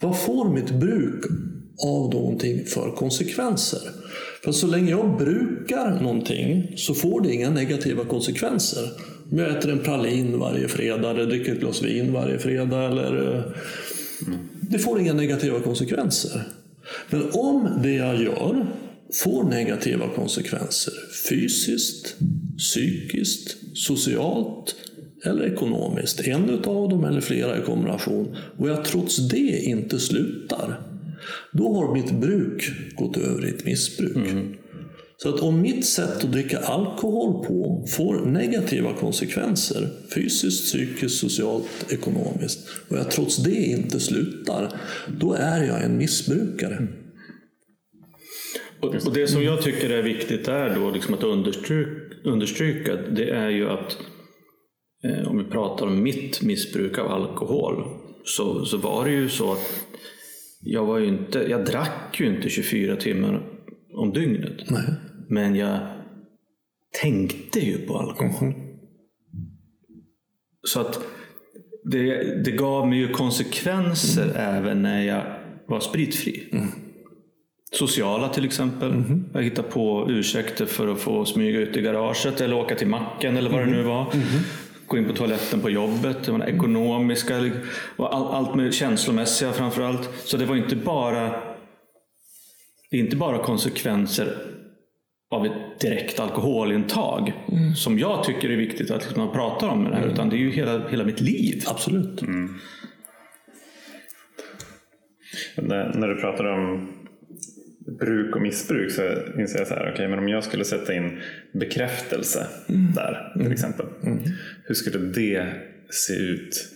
Vad får mitt bruk av någonting för konsekvenser? För så länge jag brukar någonting så får det inga negativa konsekvenser möter jag äter en pralin varje fredag eller dricker ett glas vin varje fredag. Eller. Eh, det får inga negativa konsekvenser. Men om det jag gör får negativa konsekvenser fysiskt, psykiskt, socialt eller ekonomiskt, en av dem eller flera i kombination, och jag trots det inte slutar, då har mitt bruk gått över i ett missbruk. Mm. Så att om mitt sätt att dricka alkohol på får negativa konsekvenser, fysiskt, psykiskt, socialt, ekonomiskt, och jag trots det inte slutar, då är jag en missbrukare. Och, och det som jag tycker är viktigt är då liksom att understryka, understryka, det är ju att eh, om vi pratar om mitt missbruk av alkohol, så, så var det ju så att jag, var inte, jag drack ju inte 24 timmar om dygnet. Nej. Men jag tänkte ju på alkohol. Så att det, det gav mig ju konsekvenser även när jag var spritfri. Sociala till exempel. Jag hittade på ursäkter för att få smyga ut i garaget eller åka till macken eller vad det nu var. Gå in på toaletten på jobbet. Menar, ekonomiska och all, allt med känslomässiga framför allt. Så det var inte bara det inte bara konsekvenser av ett direkt alkoholintag som jag tycker är viktigt att liksom man pratar om det här. Utan det är ju hela, hela mitt liv. Absolut. När, när du pratar om bruk och missbruk så inser jag så här, okej, men om jag skulle sätta in bekräftelse där till exempel. Hur skulle det se ut?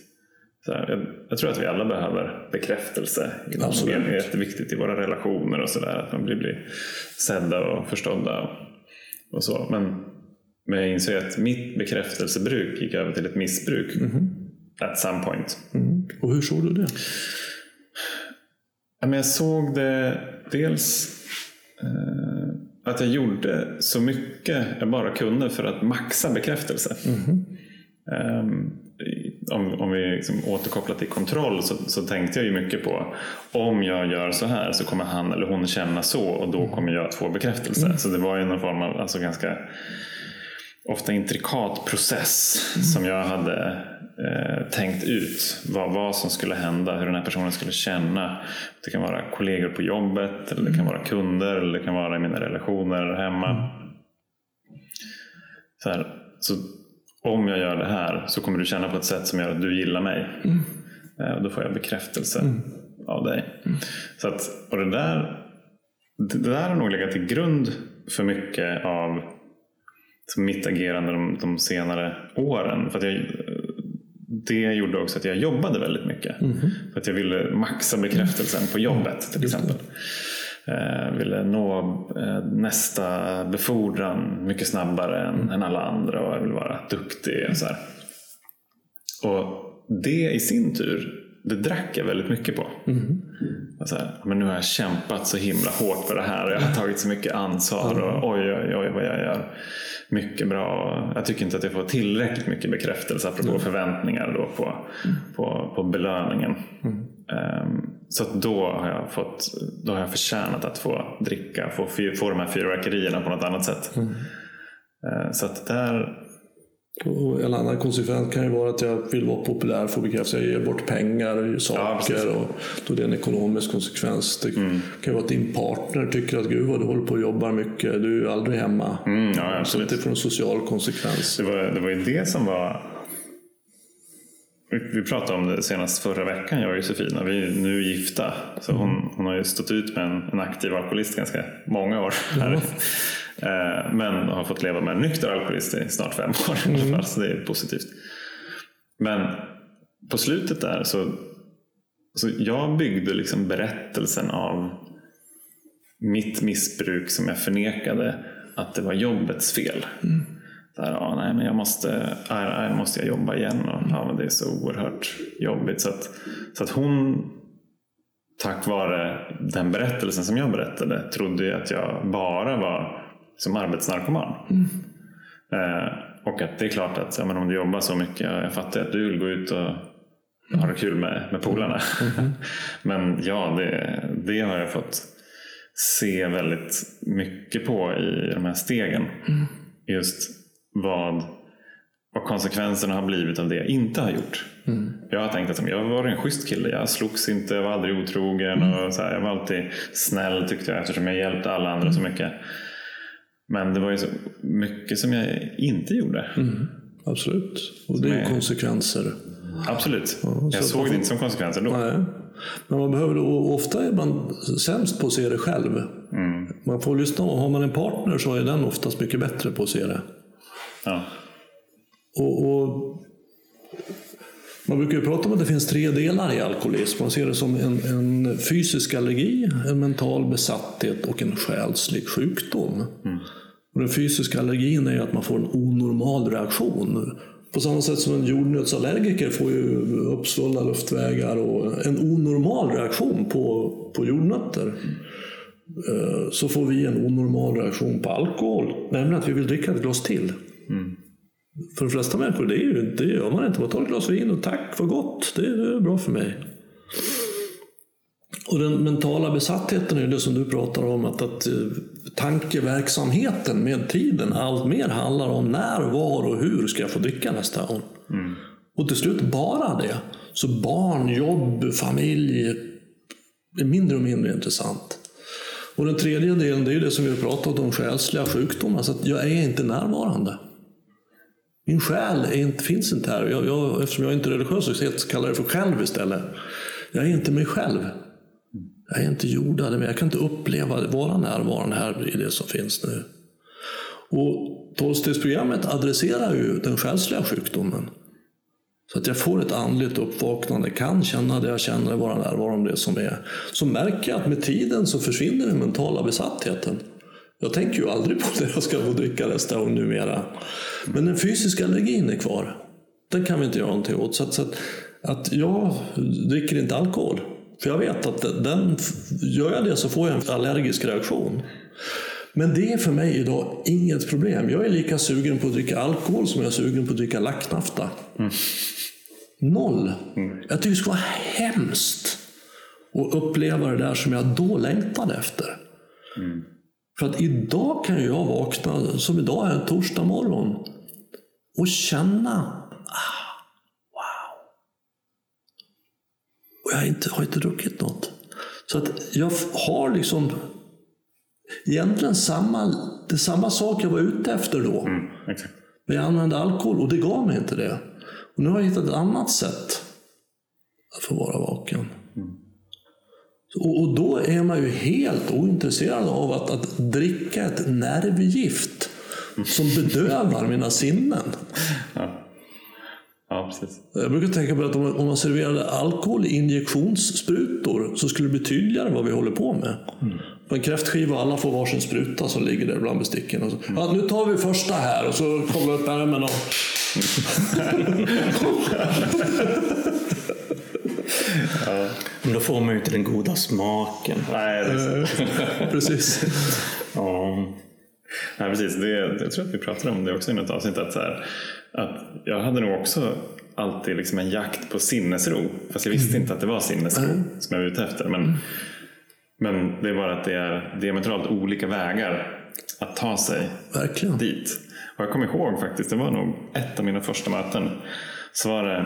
Här, jag, tror att vi alla behöver bekräftelse. Absolut. Det är jätteviktigt i våra relationer och sådär. Att man blir, blir sedda och förstådda och, och så. Men, men jag inser att mitt bekräftelsebruk gick över till ett missbruk at some point. Mm. Och hur såg du det? Ja, men jag såg det dels eh, att jag gjorde så mycket jag bara kunde för att maxa bekräftelse. Ehm, i- om, om vi liksom återkopplar till kontroll så, så tänkte jag ju mycket på om jag gör så här så kommer han eller hon känna så och då kommer jag att få bekräftelse. Så det var ju någon form av alltså ganska ofta intrikat process som jag hade eh, tänkt ut. Vad, vad som skulle hända, hur den här personen skulle känna. Det kan vara kollegor på jobbet, eller det kan vara kunder, eller det kan vara i mina relationer hemma. Så, här, så om jag gör det här så kommer du känna på ett sätt som gör att du gillar mig. Eh, och då får jag bekräftelse av dig. Så att, och det där, det där har nog legat till grund för mycket av mitt agerande de, de senare åren. För att jag, det gjorde också att jag jobbade väldigt mycket. För att jag ville maxa bekräftelsen på jobbet till exempel. Eh, ville nå eh, nästa befordran mycket snabbare än, än alla andra och jag ville vara duktig. Och, så här. och det i sin tur, det drack jag väldigt mycket på. Så här, men nu har jag kämpat så himla hårt för det här och jag har tagit så mycket ansvar och oj, oj, oj vad jag gör mycket bra. Jag tycker inte att jag får tillräckligt mycket bekräftelse apropå förväntningar då på, på, på belöningen. Ehm, så att då har jag fått, då har jag förtjänat att få dricka, få, få de här fyrverkerierna på något annat sätt. Ehm, så att där, Och en annan konsekvens kan ju vara att jag vill vara populär, få bekräftelse, jag ger bort pengar, saker. precis. och då är det en ekonomisk konsekvens. Det kan ju vara att din partner tycker att gud vad du håller på och jobbar mycket, du är aldrig hemma. mm, ja, Så det får en social konsekvens. Det var, det var ju det som var... Vi, pratade om det senast förra veckan, jag och Josefina. Vi är nu gifta. Så hon, hon har ju stått ut med en, en aktiv alkoholist ganska många år. Här. (laughs) Eh, Men har fått leva med en nykter alkoholist i snart fem år. fall, Så det är positivt. Men på slutet där så, så jag byggde liksom berättelsen av mitt missbruk som jag förnekade att det var jobbets fel. Så här, ja, nej, men jag måste, nej, måste jag jobba igen och ja, men det är så oerhört jobbigt. Så att, så att hon, tack vare den berättelsen som jag berättade, trodde ju att jag bara var som arbetsnarkoman. Eh, och att det är klart att ja, men om du jobbar så mycket, jag, jag fattar att du vill gå ut och ha det kul med, med polarna. (laughs) men ja, det, det har jag fått se väldigt mycket på i de här stegen. Just vad, vad konsekvenserna har blivit av det jag inte har gjort. Jag har tänkt att jag var en schysst kille. Jag slogs inte, jag var aldrig otrogen. Och så här, jag var alltid snäll tyckte jag eftersom jag hjälpte alla andra så mycket. Men det var ju så mycket som jag inte gjorde. Absolut. Och det är ju konsekvenser. Absolut. så jag såg det inte som konsekvenser då. Nej. Men man behöver, ofta är man sämst på att se det själv. Man får lyssna och har man en partner så är den oftast mycket bättre på att se det. Ja. Och, och man brukar ju prata om att det finns tre delar i alkoholism. Man ser det som en, en fysisk allergi, en mental besatthet och en själslig sjukdom. Och den fysiska allergin är att man får en onormal reaktion. På samma sätt som en jordnötsallergiker får ju uppsvullna luftvägar och en onormal reaktion på, på jordnötter. Eh, Så får vi en onormal reaktion på alkohol, nämligen att vi vill dricka ett glas till. För de flesta människor, det, är ju, det gör man inte. Man tar ett glas vin och tack, vad gott, det är bra för mig. Och den mentala besattheten är det som du pratar om, att, att eh, tankeverksamheten med tiden allt mer handlar om när, var och hur ska jag få dricka nästa gång. Och till slut bara det. Så barn, jobb, familj är mindre och mindre intressant. Och den tredje delen, det är ju det som vi har pratat om, själsliga sjukdomar. Så att jag är inte närvarande. Min själ är inte, finns inte här. Jag, jag, eftersom jag inte är religiös så kallar jag det för själv istället. Jag är inte mig själv. Jag är inte jordad, men jag kan inte uppleva, vara närvarande här i det som finns nu. Och tolvstegsprogrammet adresserar ju den själsliga sjukdomen. Så att jag får ett andligt uppvaknande, kan känna det jag känner, vara närvarande det som är. Så märker jag att med tiden så försvinner den mentala besattheten. Jag tänker ju aldrig på det jag ska få dricka nästa gång numera. Men den fysiska allergin är kvar. Den kan vi inte göra någonting åt. Så att, så att, att jag dricker inte alkohol. För jag vet att den, gör jag det så får jag en allergisk reaktion. Men det är för mig idag inget problem. Jag är lika sugen på att dricka alkohol som jag är sugen på att dricka lacknafta. Noll. Jag tycker det skulle vara hemskt att uppleva det där som jag då längtade efter. För att idag kan jag vakna, som idag är en torsdag morgon, och känna ah, wow. Och jag har inte, har inte druckit något. Så att jag har liksom egentligen samma, det samma sak jag var ute efter då. Mm, exakt. Men jag använde alkohol och det gav mig inte det. Och nu har jag hittat ett annat sätt att få vara vaken. Och, och då är man ju helt ointresserad av att, att dricka ett nervgift som bedövar mina sinnen. Ja. ja, precis. Jag brukar tänka på att om, om man serverade alkohol i injektionssprutor så skulle det bli tydligare vad vi håller på med. På en kräftskiva alla får varsin spruta som ligger där bland besticken. Och så, ja, nu tar vi första här och så kommer upp ärmen och... (laughs) (laughs) Men då får man ju inte den goda smaken. Nej, det är så. Precis. Ja. Nej, precis. Det, jag tror att vi pratade om det också i något avsnitt. Att, så här, att jag hade nog också alltid liksom en jakt på sinnesro. Fast jag visste inte att det var sinnesro som jag var ute efter. Men, men det är bara att det är diametralt olika vägar att ta sig Verkligen. dit. Och jag kommer ihåg faktiskt, det var nog ett av mina första möten. Så var det,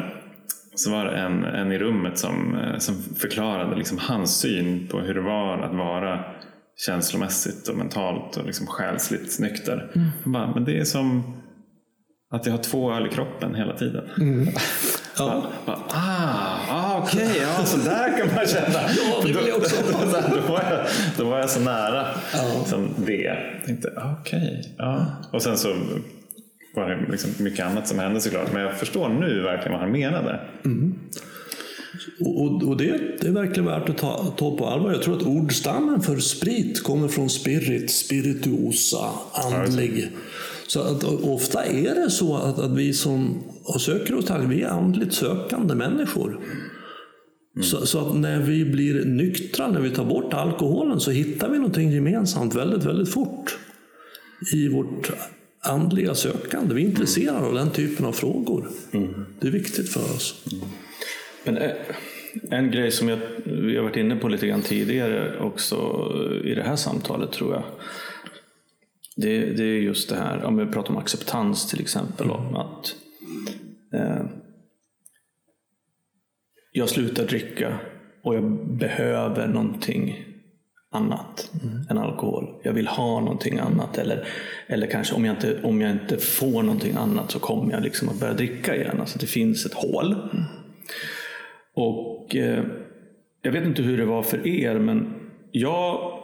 så var det en, en i rummet som, eh, som förklarade liksom hans syn på hur det var att vara känslomässigt och mentalt och liksom själsligt nykter. Han bara, men det är som att jag har två öl i kroppen hela tiden. (laughs) Ja. Bara, ah, ah okej, ja, så där kan man känna. (laughs) Ja, det vill jag också (laughs) då, var jag, då var jag så nära som det. Jag tänkte, ah, okej. ja. Och sen så var det liksom mycket annat som hände såklart. Men jag förstår nu verkligen vad han menade. Och, och, och det, det är verkligen värt att ta, ta på allvar. Jag tror att ordstammen för sprit kommer från spirit, spirituosa, andlig. Så att, ofta är det så att, att vi som söker oss till vi är andligt sökande människor. Så, så att när vi blir nyktra, när vi tar bort alkoholen, så hittar vi någonting gemensamt väldigt, väldigt fort i vårt andliga sökande. Vi är intresserade av den typen av frågor. Det är viktigt för oss. Men eh, en grej som jag, vi har varit inne på lite grann tidigare också i det här samtalet tror jag. Det, det är just det här, om vi pratar om acceptans till exempel. Om att eh, Jag slutar dricka och jag behöver någonting annat än alkohol. Jag vill ha någonting annat. Eller, eller kanske om jag, inte, om jag inte får någonting annat så kommer jag liksom att börja dricka igen. Alltså det finns ett hål. Och eh, Jag vet inte hur det var för er, men jag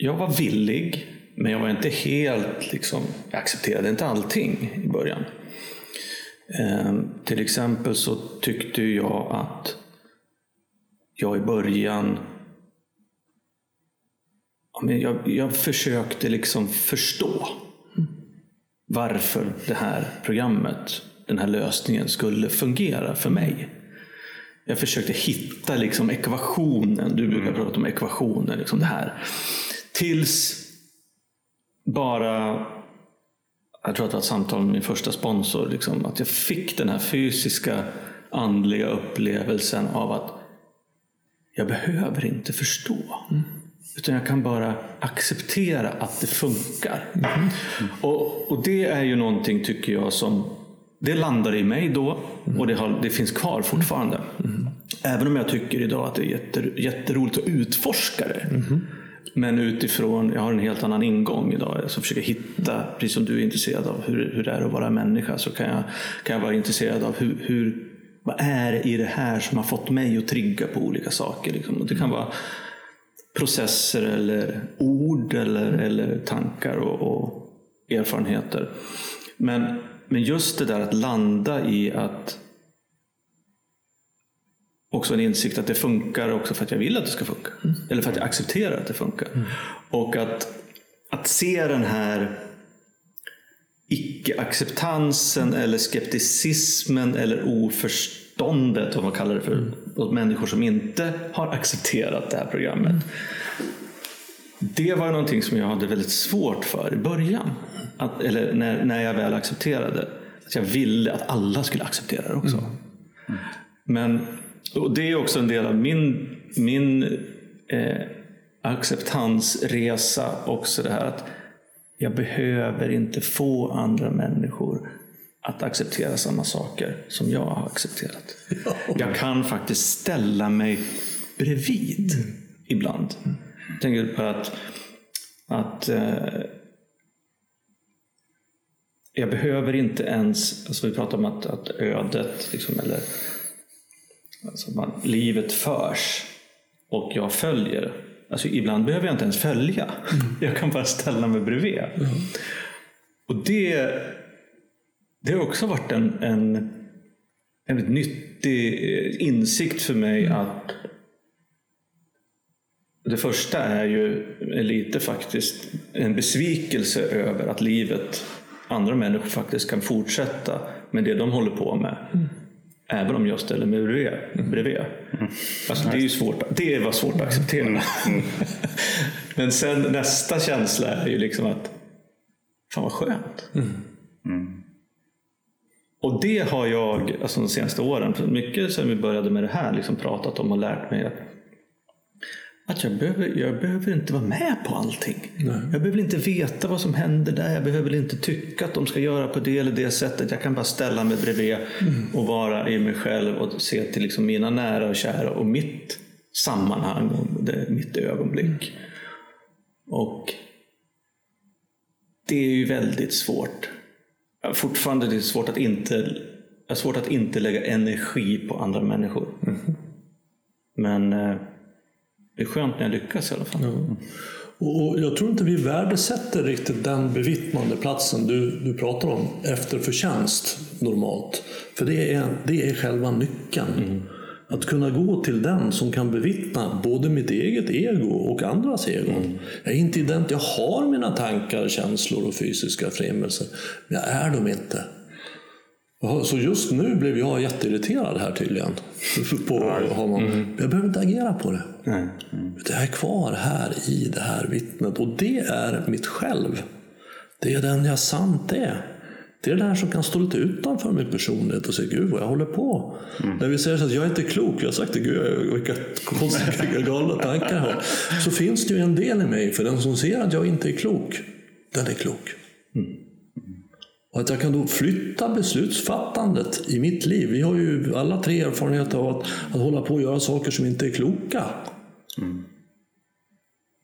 jag var villig, men jag var inte helt, liksom, jag accepterade inte allting i början. Eh, till exempel så tyckte jag att jag i början jag, jag försökte liksom förstå varför det här programmet, den här lösningen skulle fungera för mig. Jag försökte hitta liksom ekvationen, du brukar prata om ekvationer, liksom det här. Tills bara, jag tror att det var ett samtal med min första sponsor, liksom, att jag fick den här fysiska, andliga upplevelsen av att jag behöver inte förstå. Mm. Utan jag kan bara acceptera att det funkar. Mm. Och, och det är ju någonting, tycker jag, som det landade i mig då och det, har, det finns kvar fortfarande. Mm. Även om jag tycker idag att det är jätter, jätteroligt att utforska det. Mm. Men utifrån, jag har en helt annan ingång idag. Jag försöker hitta, precis som du är intresserad av hur, hur det är att vara människa, så kan jag, kan jag vara intresserad av hur, hur, vad är det i det här som har fått mig att trigga på olika saker. Liksom. Och det kan vara processer eller ord eller, eller tankar och, och erfarenheter. Men, men just det där att landa i att också en insikt att det funkar också för att jag vill att det ska funka. Mm. Eller för att jag accepterar att det funkar. Mm. Och att, att se den här icke-acceptansen eller skepticismen eller oförståndet, vad man kallar det för, mm. åt människor som inte har accepterat det här programmet. Mm. Det var någonting som jag hade väldigt svårt för i början. Att, eller när, när jag väl accepterade. Att jag ville att alla skulle acceptera det också. Mm. Mm. Men och det är också en del av min, min eh, acceptansresa. Också det här att jag behöver inte få andra människor att acceptera samma saker som jag har accepterat. Jag kan faktiskt ställa mig bredvid mm. ibland. Jag tänker på att, att eh, jag behöver inte ens, alltså vi pratar om att, att ödet, liksom, eller alltså man, livet förs och jag följer. Alltså ibland behöver jag inte ens följa. Mm. Jag kan bara ställa mig bredvid. Mm. Och det, det har också varit en, en, en nyttig insikt för mig mm. att det första är ju lite faktiskt en besvikelse över att livet, andra människor faktiskt kan fortsätta med det de håller på med. Mm. Även om jag ställer mig bredvid. bredvid. Mm. Alltså, det, är ju svårt, det var svårt att acceptera. Mm. (laughs) Men sen nästa känsla är ju liksom att fan vad skönt. Mm. Och det har jag alltså de senaste åren, mycket sen vi började med det här, liksom pratat om och lärt mig att att jag behöver, jag behöver inte vara med på allting. Nej. Jag behöver inte veta vad som händer där. Jag behöver inte tycka att de ska göra på det eller det sättet. Jag kan bara ställa mig bredvid mm. och vara i mig själv och se till liksom mina nära och kära och mitt sammanhang och det, mitt ögonblick. Mm. Och det är ju väldigt svårt. Fortfarande är det svårt att inte, svårt att inte lägga energi på andra människor. Mm. Men eh, det är skönt när jag lyckas i alla fall. Ja. Och jag tror inte vi värdesätter riktigt den bevittnande platsen du, du pratar om efter förtjänst normalt. För det är, det är själva nyckeln. Mm. Att kunna gå till den som kan bevittna både mitt eget ego och andras egon. Mm. Jag är inte ident, jag har mina tankar, känslor och fysiska främmelser, men jag är dem inte. Så just nu blev jag jätteirriterad här tydligen. (laughs) På honom. Mm. Jag behöver inte agera på det. Mm. Jag är kvar här i det här vittnet och det är mitt själv. Det är den jag sant är. Det är det där som kan stå lite utanför min personlighet och säga Gud vad jag håller på. Mm. När vi säger att jag är inte klok, jag har sagt det, Gud vilka konstiga (laughs) galna tankar jag har. Så finns det ju en del i mig, för den som ser att jag inte är klok, den är klok. Mm. Och att jag kan då flytta beslutsfattandet i mitt liv. Vi har ju alla tre erfarenhet av att, att hålla på och göra saker som inte är kloka. Mm.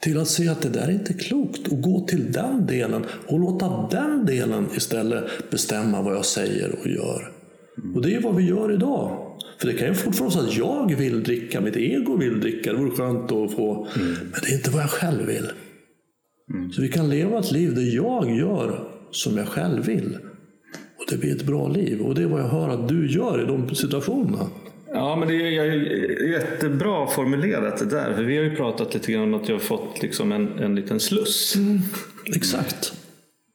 Till att se att det där är inte klokt och gå till den delen och låta den delen istället bestämma vad jag säger och gör. Mm. Och det är vad vi gör idag. För det kan ju fortfarande vara så att jag vill dricka, mitt ego vill dricka, det vore skönt att få. Mm. Men det är inte vad jag själv vill. Så vi kan leva ett liv där jag gör som jag själv vill. Och det blir ett bra liv. Och det är vad jag hör att du gör i de situationerna. Ja, men det är, jättebra formulerat det där. För vi har ju pratat lite grann om att jag har fått liksom en, en liten sluss. Exakt.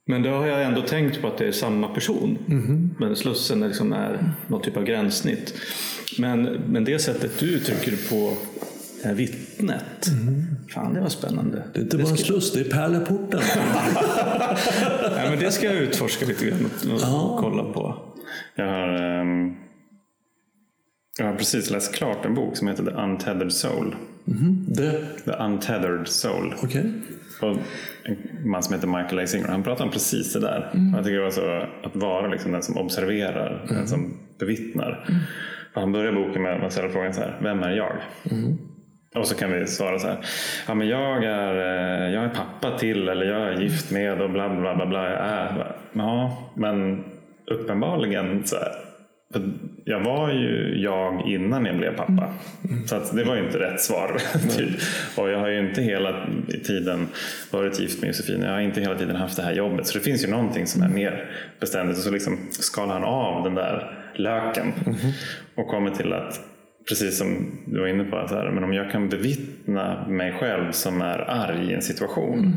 Men då har jag ändå tänkt på att det är samma person. Men slussen är, liksom är någon typ av gränssnitt. Men, men det sättet du uttrycker det på är vittnet. Fan, det var spännande. Det är inte bara en sluss, det är pärleporten. (laughs) Nej, men det ska jag utforska lite grann och, och kolla på. Jag har, ehm, jag har precis läst klart en bok som heter The Untethered Soul. det, The Untethered Soul. okej. Och en man som heter Michael A. Singer, han pratar om precis det där. Jag tycker det var så att vara liksom den som observerar, den som bevittnar. Och han börjar boken med att ställa frågan så här, vem är jag? Och så kan vi svara så här, ja men jag är, eh, jag är pappa till eller jag är gift med och bla bla bla bla. Jag är. Ja, men uppenbarligen så här, jag var ju jag innan jag blev pappa. Så att det var ju inte rätt svar. (laughs) typ. Och jag har ju inte hela tiden varit gift med Josefin. Jag har inte hela tiden haft det här jobbet. Så det finns ju någonting som är mer beständigt. Och så liksom skalar han av den där löken. Och kommer till att, precis som du var inne på, att så här, men om jag kan bevittna mig själv som är arg i en situation.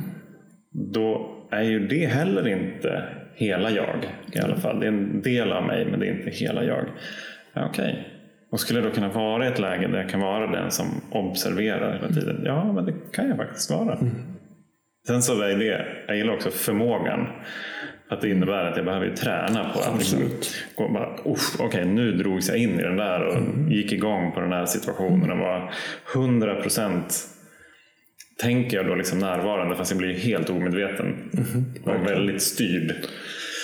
Då är ju det heller inte hela jag i alla fall. Det är en del av mig men det är inte hela jag. Ja, Okej. Och skulle jag då kunna vara i ett läge där jag kan vara den som observerar hela tiden? Ja, men det kan jag faktiskt vara. Sen så är det, jag gillar också förmågan. Att det innebär att jag behöver träna på att liksom, gå och bara, "Uff, okej nu drogs jag in i den där och gick igång på den här situationen och var 100 procent tänker jag då liksom närvarande fast jag blir helt omedveten. Och väldigt styrd.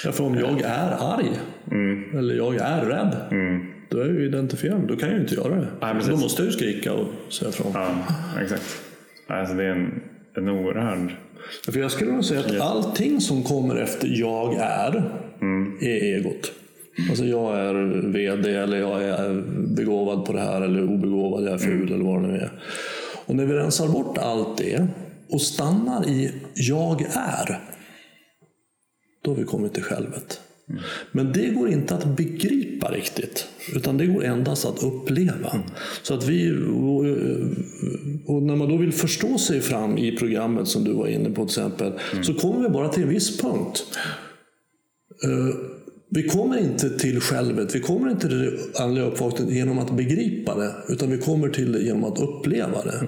Ja, för om jag är arg, eller jag är rädd, då är jag ju identifierad. Då kan jag ju inte göra det. Nej, precis. då måste jag ju skrika och säga ifrån. Ja, exakt. Alltså det är en, en oerhörd... För jag skulle nog säga att allting som kommer efter jag är, är egot. Alltså jag är VD eller jag är begåvad på det här eller obegåvad, jag är ful eller vad det nu är. Och när vi rensar bort allt det och stannar i jag är, då har vi kommit till självet. Men det går inte att begripa riktigt, utan det går endast att uppleva. Så att vi, och, när man då vill förstå sig fram i programmet som du var inne på till exempel, så kommer vi bara till en viss punkt. Eh, vi kommer inte till självet, vi kommer inte till det andliga uppvaknandet genom att begripa det, utan vi kommer till det genom att uppleva det.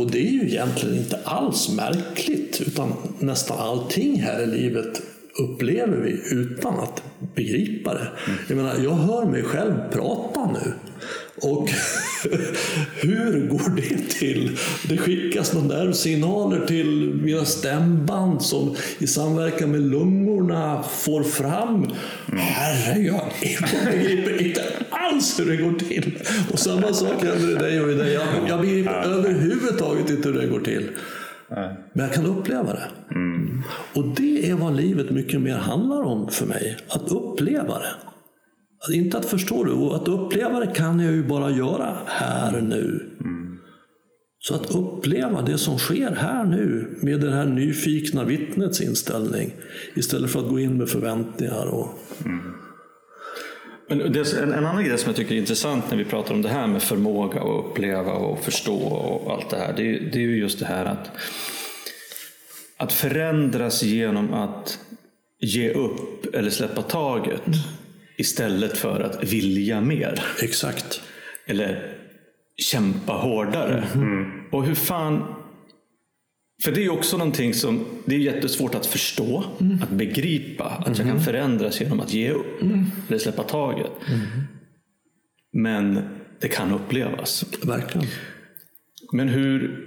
Och det är ju egentligen inte alls märkligt, utan nästan allting här i livet upplever vi utan att begripa det. Jag menar, jag hör mig själv prata nu. Och (laughs) hur går det till? Det skickas några nervsignaler till mina stämband som i samverkan med lungorna får fram. Herregud, jag begriper inte alls hur det går till. Och samma sak händer i dig och i dig. Jag, jag begriper överhuvudtaget inte hur det går till. Men jag kan uppleva det. Och det är vad livet mycket mer handlar om för mig. Att uppleva det. Att inte att förstå det. Och att uppleva det kan jag ju bara göra här nu. Så att uppleva det som sker här nu med det här nyfikna vittnets inställning. Istället för att gå in med förväntningar. Och, Men det, en, en annan grej som jag tycker är intressant när vi pratar om det här med förmåga att uppleva och förstå och allt det här. Det, är- det är ju just det här att, att förändras genom att ge upp eller släppa taget istället för att vilja mer. exakt. Eller kämpa hårdare. Och hur fan... För det är också någonting som det är jättesvårt att förstå, att begripa. Att jag kan förändras genom att ge upp eller släppa taget. Men det kan upplevas. Verkligen. Men hur...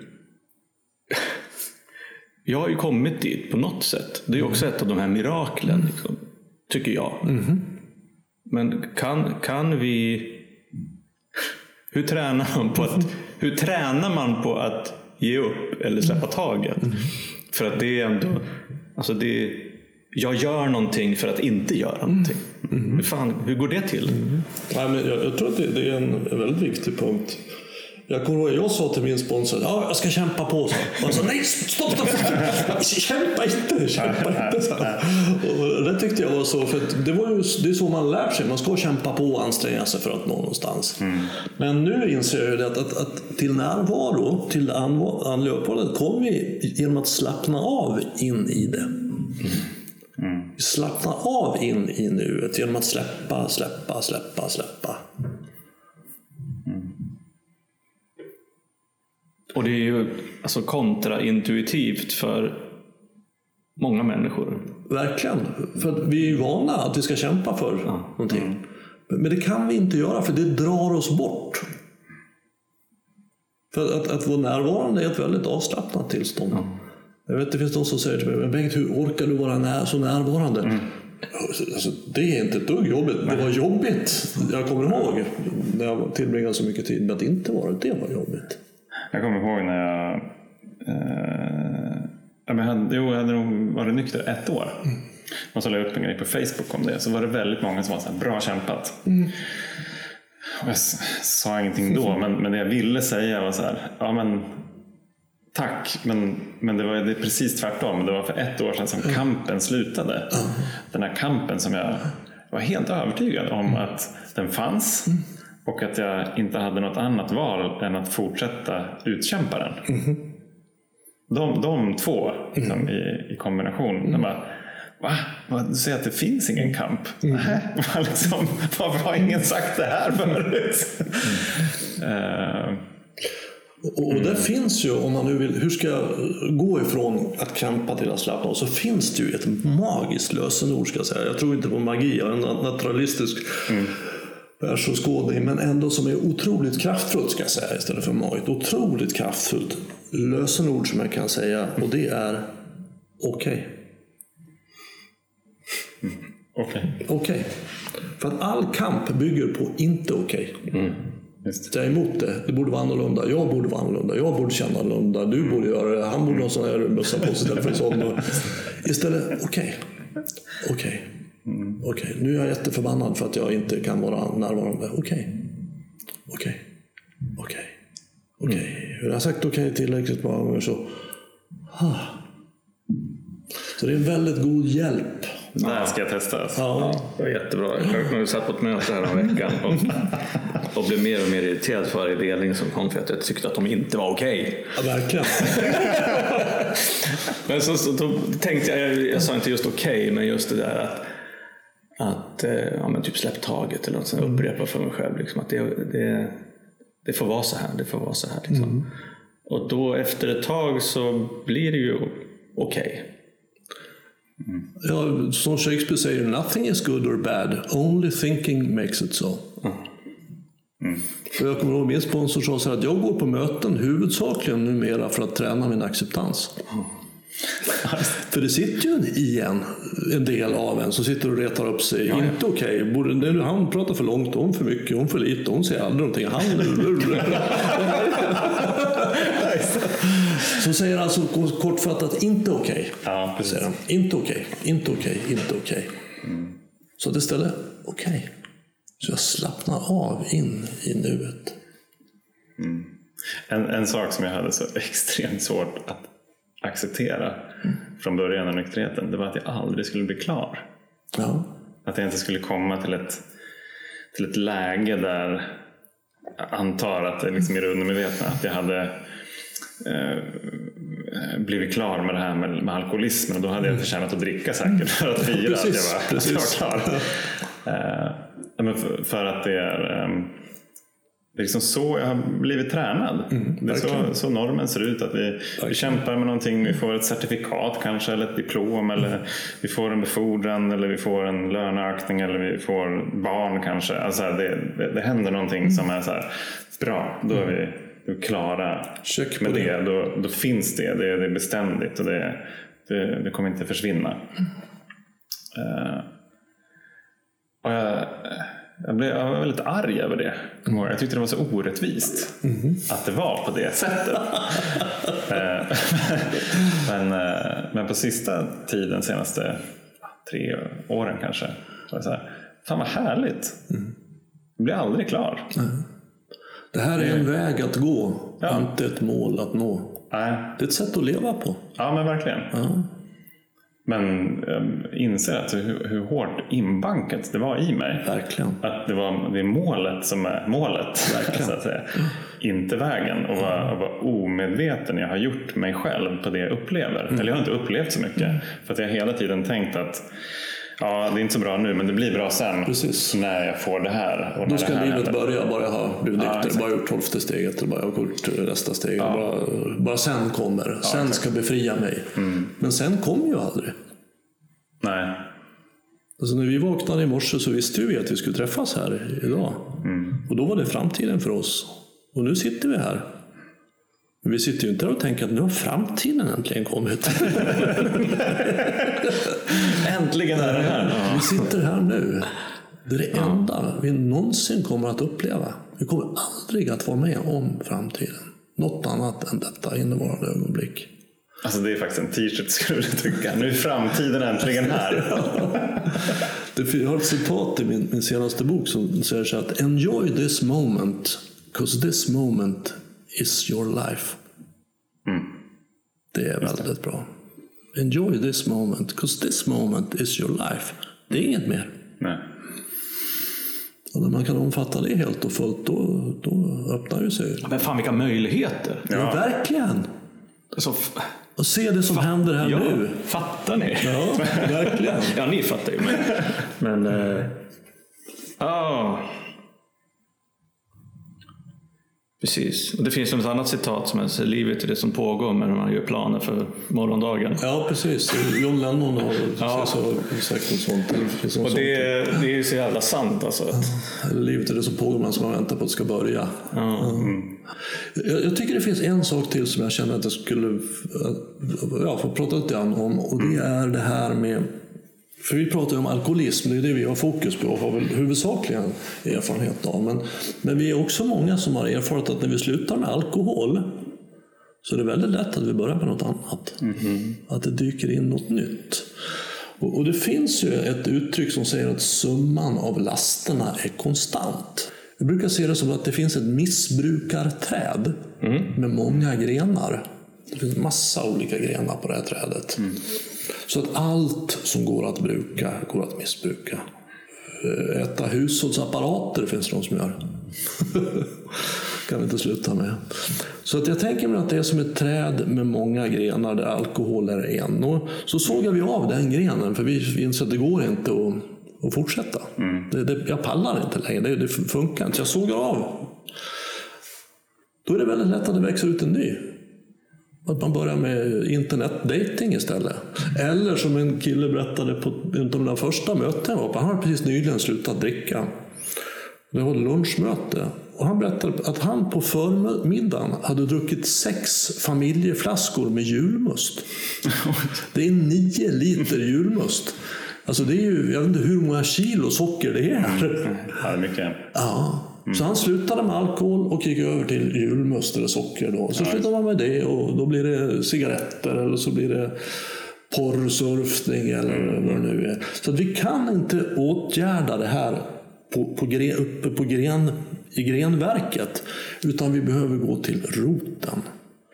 Jag har ju kommit dit på något sätt. Det är också ett av de här miraklen, liksom, tycker jag. Men kan, kan vi... Hur tränar man på att, hur tränar man på att ge upp eller släppa taget? För att det är ändå... Alltså det, jag gör någonting för att inte göra någonting. Hur, fan, hur går det till? Nej, men jag, jag tror att det, det är en väldigt viktig punkt. Jag kommer ihåg, jag sa till min sponsor, ja, jag ska kämpa på. Så. Och jag sa, nej, stopp, stopp, stopp. Kämpa inte, kämpa inte. Så. Och det tyckte jag var så, för att det, var ju, det är så man lär sig. Man ska kämpa på och anstränga sig för att nå någonstans. Men nu inser jag ju det att, att, att till närvaro, till uppehållet, kommer vi genom att slappna av in i det. Vi slappnar av in i nuet genom att släppa, släppa, släppa, släppa. Och det är ju alltså kontraintuitivt för många människor. Verkligen. För vi är ju vana att vi ska kämpa för någonting. Men det kan vi inte göra för det drar oss bort. För att, att vara närvarande är ett väldigt avslappnat tillstånd. Jag vet, det finns de som säger till mig, men Bengt, hur orkar du vara när, så närvarande? Alltså, det är inte ett dugg jobbigt. Det var jobbigt. Jag kommer ihåg när jag tillbringade så mycket tid med att inte vara det. var jobbigt. Jag kommer ihåg när jag... Eh, jag hade, jo, jag hade nog varit nykter ett år. Och så la jag upp en grej på Facebook om det. Så var det väldigt många som var så här, bra kämpat. Och jag sa ingenting då, men, men det jag ville säga var så här, ja men Tack, men, men det var det är precis tvärtom. Det var för ett år sedan som kampen slutade. Den här kampen som jag var helt övertygad om att den fanns och att jag inte hade något annat val än att fortsätta utkämpa den. De, de två liksom, i, i kombination. De bara, Va? Va? Du säger att det finns ingen kamp? (laughs) Mm. liksom, varför har ingen sagt det här förut? uh, och, och där finns ju, om man nu vill, hur ska jag gå ifrån att kampa till att slappna av? Så finns det ju ett magiskt lösenord ska jag säga. Jag tror inte på magi, jag är en naturalistisk mm. Världsåskådning, men ändå som är otroligt kraftfullt ska jag säga istället för magigt. Otroligt kraftfullt lösenord som jag kan säga och det är okej. Okay. Okej. Okay. okay. För att all kamp bygger på inte okej. Okay. Mm. Jag är emot det. Det borde vara annorlunda. Jag borde vara annorlunda. Jag borde känna annorlunda. Du borde göra det. Han borde ha sån här mössa på sig istället för sån. (laughs) Istället, okej. Okay. Okej. Okay. Okej, okay. nu är jag jätteförbannad för att jag inte kan vara närvarande. Okej. Okej. Okej. Okej. Hur har jag sagt okej okay tillräckligt många gånger så... Ah. Så det är en väldigt god hjälp det här ska jag testa. Ja. det var jättebra. Jag satt på ett möte här om veckan och, (laughs) och blev mer och mer irriterad för varje delning som kom för att jag tyckte att de inte var okej. Okay. Ja, verkligen. (laughs) men så, så tänkte jag, jag sa inte just okej, okay, men just det där att att eh, ja, men typ släpp taget eller något sånt. Upprepa för mig själv liksom, att det, det, det får vara så här. Det får vara så här liksom. mm. Och då efter ett tag så blir det ju okej. Okay. Mm. Ja, som Shakespeare säger, nothing is good or bad, only thinking makes it so. Mm. För jag kommer ihåg min sponsor sa så att jag går på möten huvudsakligen numera för att träna min acceptans. För det sitter ju i en, en del av en som sitter och retar upp sig. Ja, Inte okej. Okay. Han pratar för långt, hon för mycket, hon för lite, hon säger aldrig någonting. Han... (laughs) Så säger alltså kortfattat inte okej. Okay. Ja, Inte okej, okay, inte okej, okay, inte okej. Mm. Så att istället, okej. Så jag slappnar av in i nuet. Mm. En, en sak som jag hade så extremt svårt att acceptera mm. från början av nykterheten, det var att jag aldrig skulle bli klar. Ja. Att jag inte skulle komma till ett, till ett läge där jag antar att det liksom i det undermedvetna att jag hade eh, blivit klar med det här med, med alkoholismen och då hade jag förtjänat att dricka säkert för att fira precis, att, jag var, att jag var klar. eh, men för, för, att det är um, det är liksom så jag har blivit tränad. Mm, det är så, så, normen ser ut. att vi, vi kämpar med någonting, vi får ett certifikat kanske, eller ett diplom, eller mm. vi får en befordran, eller vi får en löneökning, eller vi får barn kanske. Alltså det, det, det händer någonting mm. som är så här, bra, då är vi, vi klara Check med det. det. Då, då finns det, det, det är beständigt och det, det, det kommer inte försvinna. Uh, och jag, jag, blev, jag var väldigt arg över det. Jag tyckte det var så orättvist mm. att det var på det sättet. (laughs) Eh, (laughs) men, eh, men på sista tiden, senaste tre åren kanske, var det så här, fan vad härligt. Mm. Jag blir aldrig klar. Mm. Det här är en väg att gå, Ja. inte ett mål att nå. Nej, Det är ett sätt att leva på. ja men verkligen. Ja. Men jag inser att hur, hur hårt inbankat det var i mig. Verkligen. Att det, var, det är målet som är målet, (laughs) så att säga. Inte vägen. Och vad, vad omedveten jag har gjort mig själv på det jag upplever. Mm. Eller jag har inte upplevt så mycket. För att jag har hela tiden tänkt att ja, det är inte så bra nu, men det blir bra sen. Precis. När jag får det här. Och Då ska livet händer. börja bara jag har blivit Ja, nykter, exakt. bara gjort tolfte steget, eller bara jag har gjort nästa steg. Bara, bara sen kommer, sen ska befria mig. Mm. Men sen kommer ju aldrig. Nej. Alltså när vi vaknade i morse så visste vi att vi skulle träffas här idag. Mm. Och då var det framtiden för oss. Och nu sitter vi här. Men vi sitter ju inte där och tänker att nu har framtiden äntligen kommit. (laughs) Äntligen är det här. Vi sitter här nu. Det är det enda vi någonsin kommer att uppleva. Vi kommer aldrig att vara med om framtiden. Något annat än detta innevarande ögonblick. Alltså det är faktiskt en t-shirt skulle du tycka. Nu är framtiden äntligen här. (laughs) Jag har ett citat i min, min senaste bok som säger så att Enjoy this moment, because this moment is your life. Det är väldigt bra. Enjoy this moment, because this moment is your life. Det är inget mer. Nej. Och när man kan omfatta det helt och fullt, då, då öppnar det sig. Men fan vilka möjligheter! Ja. verkligen! Alltså, f- Och se det som händer här ja, nu. Fattar ni? Ja, verkligen. (laughs) Ja, ni fattar ju. Men, men eh, ja. Precis. Och det finns något annat citat som är livet är det som pågår men man gör planer för morgondagen. Ja, precis. John Lennon har Ja. så, sagt något sånt. Det Och det, är ju så jävla sant alltså. Livet är det som pågår medan man väntar på att det ska börja. Ja. Jag, jag tycker det finns en sak till som jag känner att jag skulle ja, få prata lite grann om. Och det är det här med... För vi pratar ju om alkoholism, det är det vi har fokus på och har väl huvudsakligen erfarenhet av. Men, men vi är också många som har erfarit att när vi slutar med alkohol så är det väldigt lätt att vi börjar med något annat. Att det dyker in något nytt. Och, och det finns ju ett uttryck som säger att summan av lasterna är konstant. Jag brukar se det som att det finns ett missbrukarträd med många grenar. Det finns massa olika grenar på det här trädet. Så att allt som går att bruka går att missbruka. Eh, Äta hushållsapparater finns det de som gör. (laughs) kan vi inte sluta med. Så att jag tänker mig att det är som ett träd med många grenar där alkohol är en. Och så sågar vi av den grenen för vi inser att det går inte att, att fortsätta. Det, det, jag pallar inte längre, det, det funkar inte. Jag sågar av. Då är det väldigt lätt att det växer ut en ny. Att man börjar med internetdating istället. Eller som en kille berättade på ett av mina första möten jag var på. Han har precis nyligen slutat dricka. Det var lunchmöte. Och han berättade att han på förmiddagen hade druckit sex familjeflaskor med julmust. Det är nio liter julmust. Alltså det är ju, jag vet inte hur många kilo socker det är. Ja, det är mycket. Ja. Så han slutade med alkohol och gick över till julmust eller socker. Då. Så slutar man med det och då blir det cigaretter eller så blir det porrsurfning eller vad det nu är. Så vi kan inte åtgärda det här på, på gre, uppe på gren, i grenverket. Utan vi behöver gå till roten.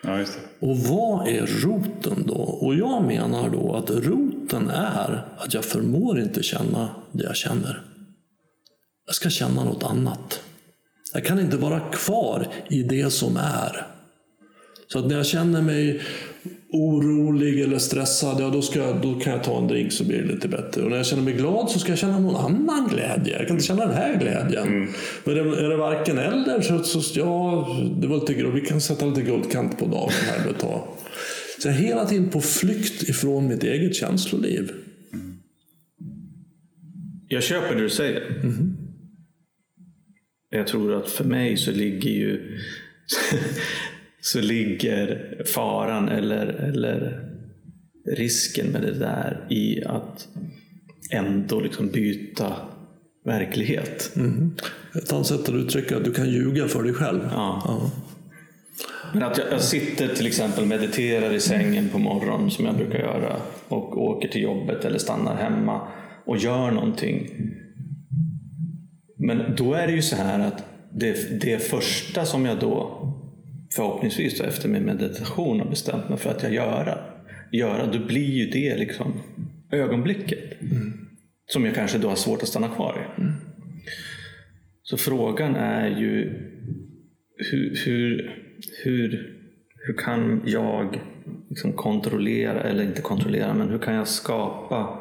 Ja. Och vad är roten då? Och jag menar då att roten är att jag förmår inte känna det jag känner. Jag ska känna något annat. Jag kan inte vara kvar i det som är. Så att när jag känner mig orolig eller stressad, ja, då, ska, jag- då kan jag ta en drink så blir det lite bättre. Och när jag känner mig glad så ska jag känna någon annan glädje. Jag kan inte känna den här glädjen. Men är det, är det varken eller så, så ja, det var lite, guld. vi kan sätta lite guldkant på dagen här ett tag. Så jag är hela tiden på flykt ifrån mitt eget känsloliv. Jag köper det du säger. Jag tror att för mig så ligger ju (laughs) så ligger faran eller, eller risken med det där i att ändå liksom byta verklighet. Ett annat sätt att uttrycka att du kan ljuga för dig själv. Ja. Men att jag, jag sitter till exempel och mediterar i sängen på morgonen som jag brukar göra och åker till jobbet eller stannar hemma och gör någonting. Men då är det ju så här att det, det första som jag då förhoppningsvis då, efter min meditation har bestämt mig för att jag göra, göra då blir ju det liksom ögonblicket. Som jag kanske då har svårt att stanna kvar i. Så frågan är ju hur, hur, hur, hur kan jag liksom kontrollera, eller inte kontrollera, men hur kan jag skapa